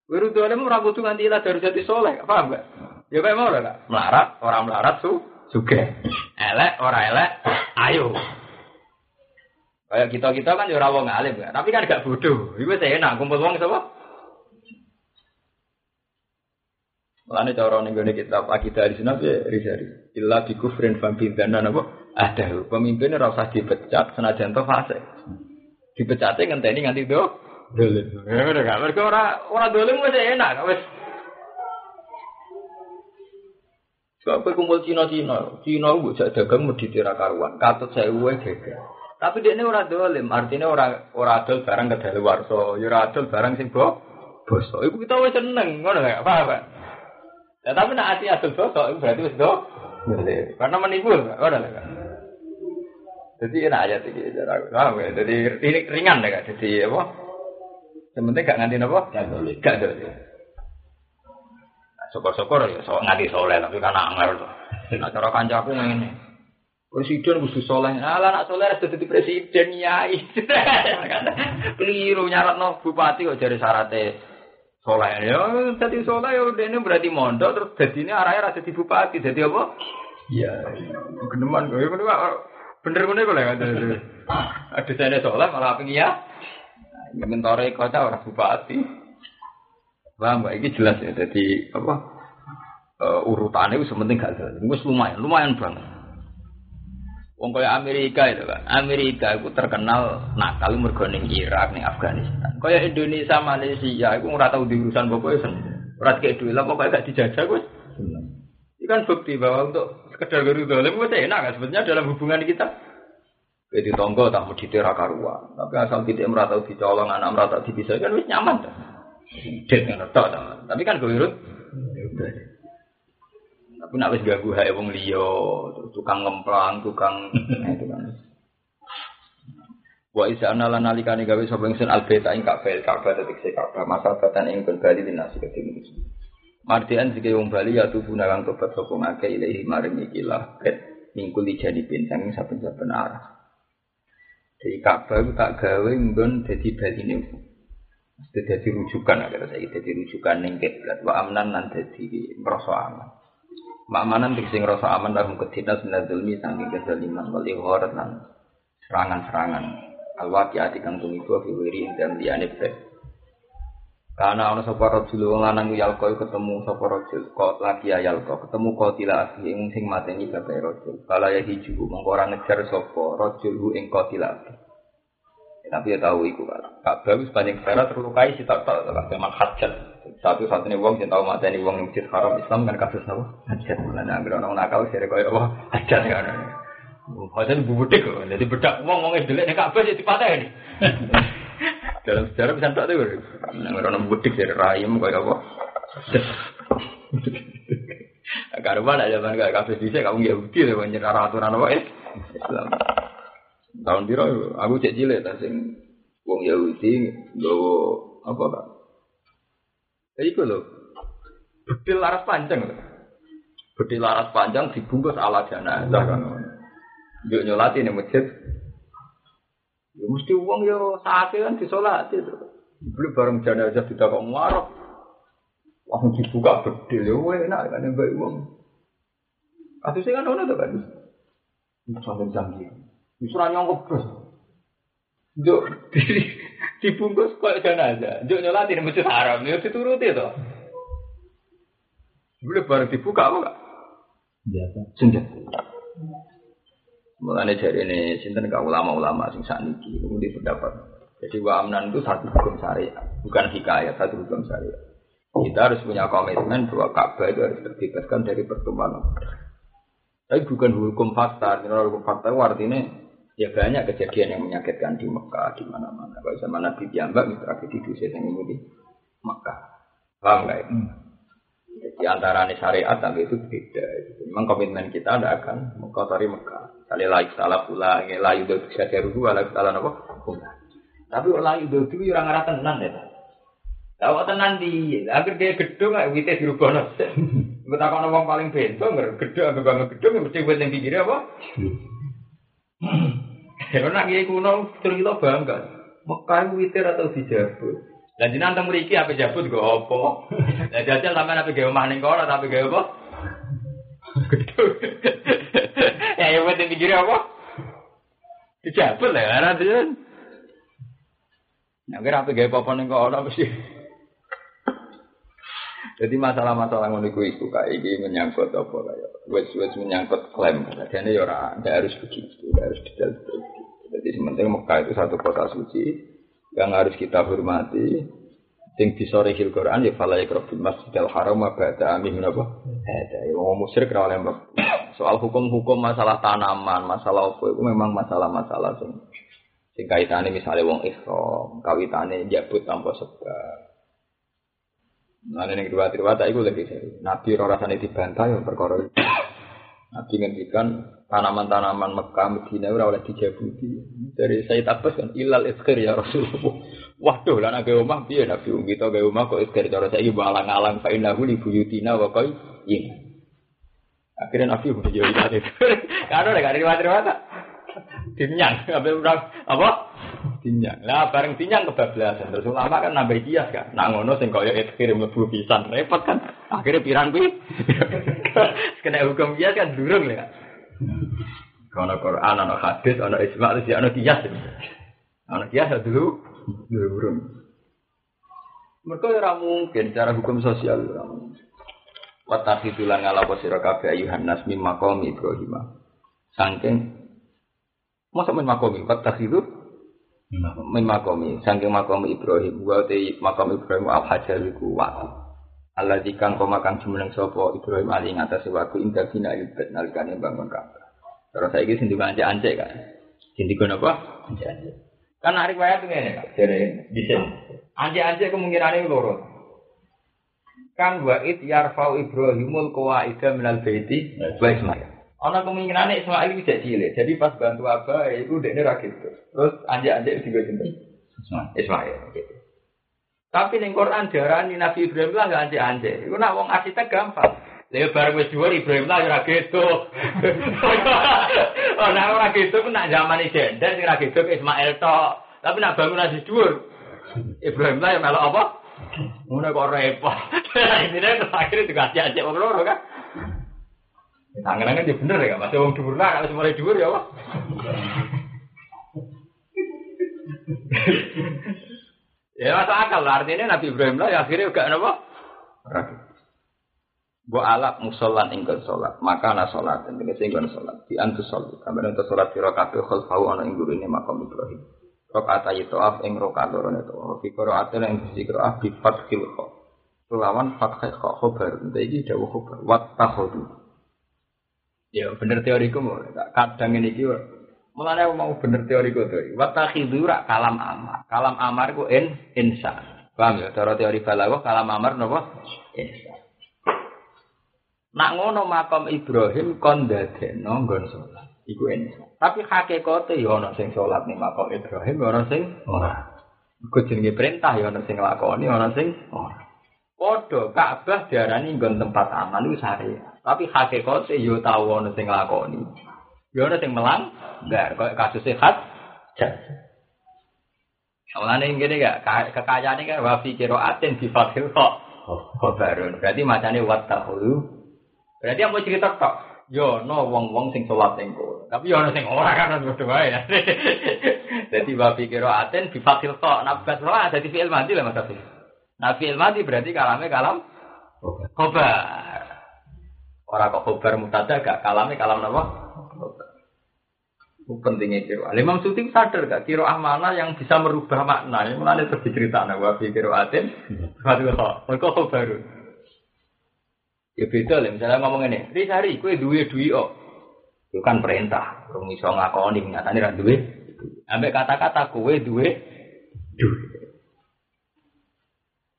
Wirud zalim ora kudu nganti lah dari jati soleh, paham gak? Ya kayak mau lah, melarat, orang melarat su juga elek ora elek ayo kayak kita kita kan ya wong alim kan tapi kan gak bodoh itu saya enak kumpul uang siapa Mulane cara ning gone kitab akidah di sana ya risari. Illa bi kufrin fa bidana napa? Ada pemimpin ora usah dipecat senajan to fase. Dipecate ngenteni nganti do dolim. Ya ora gak mergo ora ora dolim wis enak wis Sebab kumpul Cina-Cina, Cina gue jadi dagang di tira karuan, katut saya gue gagal. Tapi dia ini orang dolim, artinya orang orang adol barang ke luar so, ya orang adol barang sing bo, boso. Ibu kita wes seneng, ngono gak apa apa. Ya tapi nak hati adol boso, itu berarti wes do, karena menipu, ngono gak. Jadi enak aja sih, paham ya? Jadi ringan deh kak, jadi apa? Sementing gak nganti apa? Gak dolim. Gak dolim. Syukur-syukur ya so, nganti soleh tapi kan angel tuh. Nah cara kancaku ngene. Presiden khusus soleh. Lah nak soleh harus jadi presiden nyai. Keliru nyarat no bupati kok jadi syaratnya soleh. Ya jadi soleh ya ini berarti mondok terus jadi ini arahnya rasa di bupati. Jadi apa? Iya. Geneman gue ini bener gue nih kan. Ada saya soleh malah apa ya? Mentore kota orang bupati. Paham mbak? Ini jelas ya. Jadi apa? Uh, urutannya itu sementing gak jelas. Ini lumayan, lumayan banget. Wong kaya Amerika itu kan. Amerika itu terkenal nakal mergo ning Irak, ning Afghanistan. Kaya Indonesia, Malaysia itu ora tau diurusan pokoke sen. Ora kayak duit lah pokoknya gak dijajah gue. Ini kan bukti bahwa untuk sekedar guru dolim itu enak kan sebetulnya dalam hubungan kita. Jadi tonggo tak mau ditera karuan. Tapi asal tidak meratau dicolong, anak meratau dipisah kan wis nyaman. Kan? Det ngono tok Tapi kan gue urut. Tapi nak wis ganggu hae wong liya, tukang ngemplang, tukang itu kan. Wa isa anala nalikane gawe sapa ingsun albeta ing kabel kabel detik se kabel masa batan ing bali dinasi keding. Martian jika wong Bali ya tubuh nawang tobat sapa ngake ilahi maring iki lah ket mingkul jadi bintang saben-saben arah. Jadi kabel tak gawe nggon dadi baline Mesti jadi rujukan agar saya jadi rujukan ning kiblat wa amnan nan jadi merasa aman. Makanan sing rasa aman dalam kedina minadzulmi saking kezaliman wal ihwarat lan serangan-serangan Al waqiati kang tumiba fi wiri dan bed. Karena ana sapa rajul wong lanang yalko ketemu sapa rajul kok lagi yalko ketemu qatila asli ing sing mateni bapak rajul. Kala ya hiju mongko ora ngejar sapa rajul ing qatila asli. Tapi ya tahu iku kan. Ka'bah wis banyak cara terlukai si tak tak memang hajat. Satu satunya wong yang tahu mata ini wong yang masjid haram Islam kan kasus apa? Hajat. Mulane anggere orang nakal sire koyo apa? Hajat kan. Hajat bubudik kok. Jadi bedak wong wong delek nek Ka'bah ya dipateni. Dalam sejarah bisa tak tahu. Nang orang bubudik sire rahim koyo apa? Karuan aja kan gak kafe bisa kamu Yahudi lho nyerah aturan apa ya? Islam. Tahun biru aku cek cilik ta sing wong Yahudi nggawa apa kak? Ya iku lho. Bedil laras panjang lho. Bedil laras panjang dibungkus ala jenazah kan. Yo nyolati ning masjid. Ya mesti wong yo saate kan disolati itu. Beli bareng jenazah tidak kok. Langsung dibuka bedil yo enak kan mbak wong. Kasusnya kan ono tuh kan. Sampai canggih. Disuruh nyongkok terus. Juk dibungkus kok jenazah. Juk nyolati di masjid haram, ya dituruti to. Boleh baru dibuka apa enggak? Biasa. Senjata. Mulane jari ini sinten gak ulama-ulama sing sakniki itu pendapat. Jadi wa amnan itu satu hukum syariat, bukan hikayat, satu hukum syariat. Kita harus punya komitmen bahwa Ka'bah itu harus terbebaskan dari pertumbuhan. Tapi bukan hukum fakta, hukum fakta artinya ya banyak kejadian yang menyakitkan di Mekah, di mana-mana. Kalau sama Nabi Diambak, itu tragedi di yang ini di Mekah. Paham nggak ya? Di antara syariat tapi itu beda. Memang komitmen kita tidak akan mengkotori Mekah. Kali layu salah pula, layu bisa diruhu, layu salah apa? Tapi layu itu orang arah tenan ya. Tahu tenan di, agar dia gedung, kita dirubah nasi. Betapa orang paling bento, nggak gedung, nggak banget gedung, mesti buat yang pikirnya apa? Ya nak kiai kuno cerita bangga. Mekah witir atau dijabut. Dan jenengan teng mriki apa jabut go apa? Lah jajal sampean apa gawe omah ning kono tapi apa? Gedung. Ya ya buat yang pikirnya apa? Dijabut lah karena dia. Nah, kira apa gawe apa ning kono mesti jadi masalah-masalah ngono iku iku kayak iki menyangkut apa kayak wes-wes menyangkut klaim. Jadi ya ora ndak harus begitu, ndak harus detail begitu. Jadi sementing Mekah itu satu kota suci yang harus kita hormati. Sing disore hil Quran ya fala yakrabul masjidil haram wa ba'da amin menapa? Ada ya wong musyrik ora oleh Soal hukum-hukum masalah tanaman, masalah apa itu memang masalah-masalah sing sing kaitane misalnya wong ihram, kawitane jabut tanpa sebab. Nah, ini riwayat itu lebih seri. Nabi rasanya dibantah yang perkara itu. Nabi ngendikan tanaman-tanaman Mekah Medina ora oleh dijabuti. Dari saya Abbas kan ilal iskir ya Rasulullah. Waduh lan agak omah piye Nabi wong kita gawe omah kok iskir cara saiki alang-alang fa innahu li buyutina wa qai yin. Akhirnya Nabi udah jauh itu. Karena ada riwayat-riwayat Dinyang, apa apa? Dinyang. Lah bareng dinyang kebablasan. Terus ulama kan nambah kias kan. Nak ngono sing kaya kirim mlebu pisan repot kan. Akhirnya pirang kuwi. Kena hukum kias kan durung ya. Kalau Quran, ana hadis, ana ijma, terus ana kias. Ana kias dulu durung. Mereka ora mungkin cara hukum sosial ora mungkin. Watasi tulang ala posiro kabeh ayuhan nas mim makom Ibrahim. Sangking Masa min watak itu min makomi, saking makomi Ibrahim, wa te makom Ibrahim al hajar iku waktu. Allah jikang kau makan jumeneng sopo Ibrahim ali ngatas waktu indah bina ilbet nalikane bangun Ka'bah. Terus sendiri anje anje kan, sendiri guna apa? Anje. Kan hari kaya tuh ini, jadi bisa. Kemungkinan ini loro. Kan wa it yarfau Ibrahimul qawaida minal baiti wa Ismail. Ono kemungkinan Ismail bisa cilik. Jadi pas bantu apa itu dia ra gitu. Terus anjek-anjek juga sinten? Ismail. Gitu. Tapi ning Quran diarani Nabi Ibrahim lah gak anjek-anjek. Iku nak wong arsitek gampang. Lha bareng wis dhuwur Ibrahim lah ora gitu. oh nak ora gitu ku nak zaman jender sing ora gitu Ismail tok. Tapi nak bangun nasi dhuwur Ibrahim lah yang melok apa? Ngono kok repot. Ini akhirnya dikasih anjek wong loro kan. Tangan-tangan ya bener ya, masih wong dhuwur lah, kalau mulai dhuwur ya apa? ya masuk akal lah artinya Nabi Ibrahim lah ya akhirnya gak apa? Ragu. Bu alak musolan ingkon solat, maka ana solat, tegese ingkon solat. Di antu solat, kamar antu solat sira kabeh khalfau ana ing gurine makam Ibrahim. Rakaat ayi toaf ing rakaat loro ne toaf. Fi qiraatin ing sisi qiraah bi fathil kha. Lawan fathil kha khobar. Iki dawuh khobar. Wat takhudu. Ya bener teoriku kadang ini iki Mulane mau bener teoriku to. Wat takhidu ra kalam amar. Kalam amar ku in insa. Paham ya? Cara teori balaghah kalam amar napa? Insa. Nak ngono makam Ibrahim kon dadekno nggon salat. Iku enak. Tapi hakikate ya ana sing salat ning makam Ibrahim, ana sing ora. Iku jenenge perintah ya ana sing nglakoni, ana sing ora. Padha Ka'bah diarani nggon tempat aman iku syariat. Tapi hakikate ya tau ana sing nglakoni. Ya ana sing melang, enggak kaya kasus sehat. Mulane ngene gak kekayaane kan wa fi qiraatin bi fathil kha. Khabarun. Berarti macane wa ta'ulu Berarti mau cerita tok. Yo no wong-wong sing sholat ning Tapi yo ono sing ora kan padha wae. Dadi wa pikiro aten bi fakil kok nabat ora dadi fi'il mati lah Afif. Nah fi'il mati berarti kalame kalam khobar. Ora kok khobar mutada gak kalame kalam napa? Itu pentingnya kiro. Imam Suti sadar gak kiro mana yang bisa merubah makna. Yang mana terus diceritakan wa pikiro aten. Fakil kok. Mereka khobarun. Ya beda lah, misalnya ngomong ini, Rizari, kue duwe duwe oh. Itu kan perintah, orang iso ngakoni, nyatanya ra duwe. Ambek kata-kata kue duwe duwe.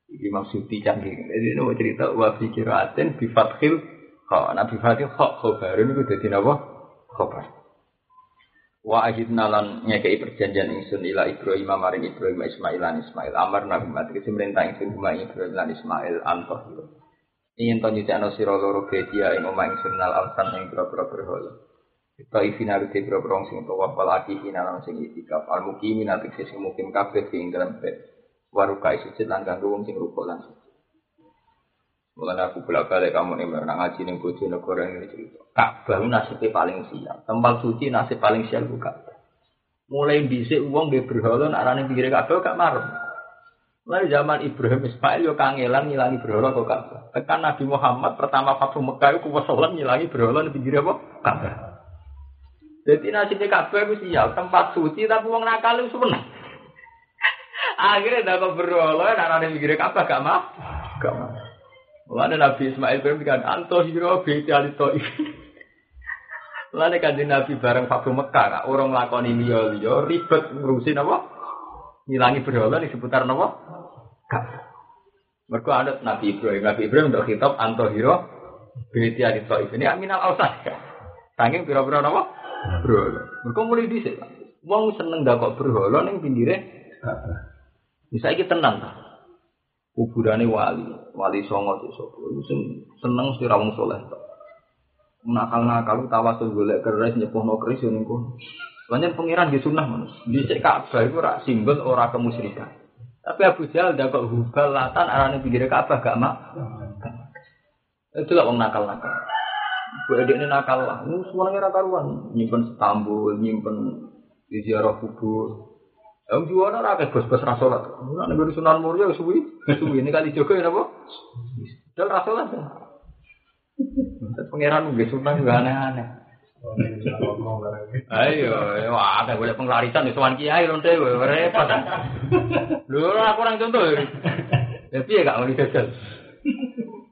Ini maksudnya canggih. Jadi mau cerita, wa fikiratin bifathil kha. Nah bifathil kha, khobarun itu jadi apa? Khobar. Wa ahidna lan ngekei perjanjian ingsun ila Ibrahim maring Ibrahim Ismail lan Ismail. Amar nabi mati kesimrentah ingsun kuma Ibrahim lan Ismail antoh. ingin to nyucakno sira loro bedia ing omah ing sunal alsan ing pira-pira berhala. Kita ifina rute pira-pira sing tuwa wal akifina lan itikaf al mukimin ati sing mukim kabeh sing dalam. Waruka sujud lan kanggo wong sing ruko lan sujud. Aku bolak balik kamu nih nang ngaji ning bojo negara ini cerita. Ka'bah nasibnya paling sial. Tempat suci nasib paling sial buka. Mulai dhisik wong nggih berhala arane pinggire Ka'bah gak marem. Mulai zaman Ibrahim Ismail yo kangelan ngilangi berhala kok Ka'bah. Tekan Nabi Muhammad pertama Fathu Mekah itu kuwasolan ngilangi berhala di pinggir apa? Ka'bah. Jadi nasibnya Ka'bah itu sial, tempat suci tapi wong nakal itu seneng. Akhirnya dapat berhala, nara di pinggir Ka'bah gak mah? Gak mah. Mulai Nabi Ismail berbicara, Anto hiro beti alito Lalu kan Nabi bareng Fathu Mekah, orang lakoni liya-liya ribet ngurusin apa? Ngilangi berhala di seputar apa? Mereka ada Nabi Ibrahim. Nabi Ibrahim untuk kitab Antohiro Biliti Adi Taif. Ini Aminal Ausad. Tanggung pira-pira apa? Berhala. Mereka mulai disik. Wong seneng dakok berhala ning pinggire Bisa iki tenang ta. Kuburane wali, wali songo sapa. Sing seneng sira wong saleh tok. Nakal-nakal tawasul golek keris nyepuhno keris yo ning kono. Banyak pangeran di sunnah manus. Dhisik Ka'bah iku ora simbol ora kemusyrikan. Tapi Abu Jahal udah kok hubal latan arahnya pinggir Ka'bah gak mak. Itu lah orang nakal-nakal. Bu Edik ini nakal lah. Ini semuanya nakaluan. Nyimpen setambul, nyimpen di ziarah kubur. Yang juara rakyat bos-bos rasolat. Nah, negeri Sunan Muria suwi, suwi ini kali Joko ya apa? Dan rasolat. Pangeran nggak Sunan nggak aneh-aneh. Ayo, wah, ada boleh penglarisan di Tuan Kiai lonte, repot. Lu aku orang contoh. Ya piye gak mau dijajal.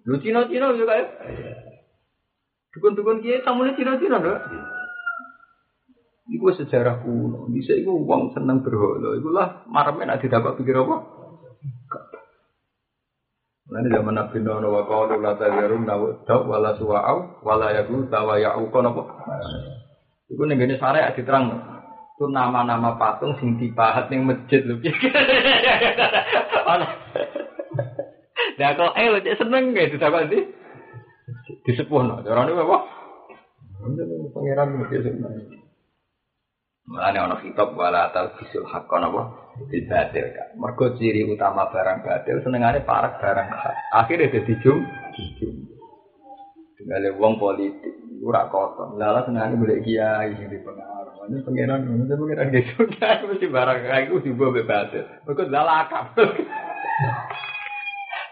Lu Cina-Cina juga ya. Dukun-dukun Kiai samune Cina-Cina lho. Iku sejarah kuno. Bisa iku wong seneng berhala. Ikulah marame nek didapat pikir apa? Nanti zaman Nabi Nuh wa qalu la tazarun nawdau wala suwa'au wala yagu tawa ya'uqa napa. Iku ning ngene sare diterang. Itu nama-nama patung sing dipahat ning masjid lho. Ana. Lah kok eh lho seneng ge ditakon di disepuhno. Niku apa? Pangeran mesti seneng. Mulane ana kitab wala tal bisul haqqan apa bil batil kan. Mergo ciri utama barang batil senengane parek barang hak. Akhire dadi jum jum. Tinggal wong politik ora kotor. Lala senengane golek kiai sing dipengaruh. Ini pangeran, ini pangeran gitu. Mesti barang kayak itu dibawa bebas. Mereka dalakap.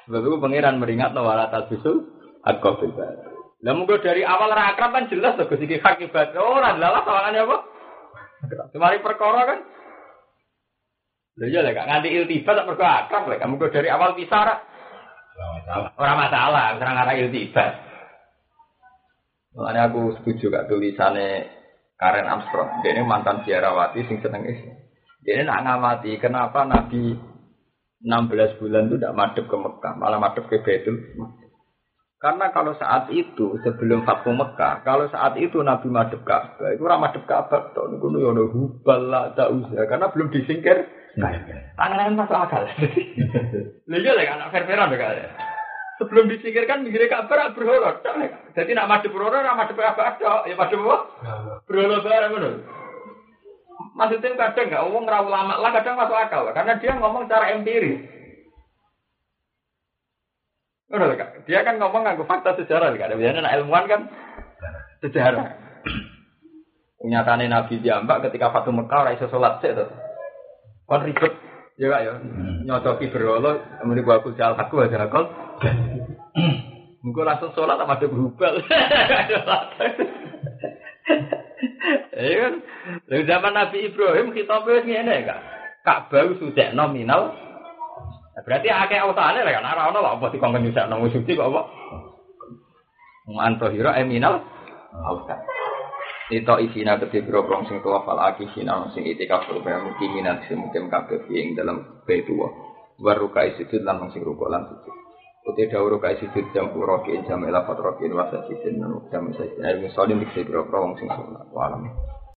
Sebab itu pangeran meringat nawala tasbisul aku bebas. Lah mungkin dari awal rakrab kan jelas tuh segi akibat. Oh, adalah sawangannya apa? Kemari perkara kan. Lha iya lek nganti iltibat tak perkara akrab lek mungkin dari awal pisah Orang masalah, serang arah iltibat. Makanya aku setuju gak tulisannya Karen Armstrong. Dia ini mantan biarawati sing seneng Islam. Dia ini nak ngamati kenapa Nabi 16 bulan itu tidak madep ke Mekah, malah madep ke Betul. Karena kalau saat itu sebelum Fathu Mekah, kalau saat itu Nabi madep Ka'bah, itu orang madep Ka'bah tok niku yo ono hubal la tak usah karena belum disingkir. Tangan masuk akal. Lha iya lek anak fair-fairan ya. Sebelum disingkirkan mikirnya Ka'bah berhoror. Jadi nak madep berhoror, nak madep Ka'bah tok, ya madep apa? Berhoror bareng ngono. Maksudnya kadang nggak ngomong rawul lama lah kadang masuk akal karena dia ngomong secara empiris. Dia kan ngomong nganggo fakta sejarah kan. Biasanya anak ilmuwan kan sejarah. Nyatane Nabi Jambak ketika Fatu Mekah ora iso salat sik to. Kon ribet ya kak ya. Nyocoki berolo kemudian gua aku jal aku aja kok. Mungkin langsung sholat sama ada berubah. Iya kan. Zaman Nabi Ibrahim kita wis ngene kak. Ka'bah sudah nominal Nah, berarti akeh ausane lah kan ora ono apa dikongkon nyusak nang suci kok apa? Manto hira eminal ausa. Itu isina kete biro prong sing tuwa fal aki sina sing itikaf berbagai mungkin minat sing mungkin kabeh ing dalam baitua. Waru kai sujud lan sing rukuk lan sujud. Uti dawuh kai sujud jam rokin jam elafat rokin wasa sijin jam sajid. Ayo misalnya dikse biro prong sing sunat. Walam.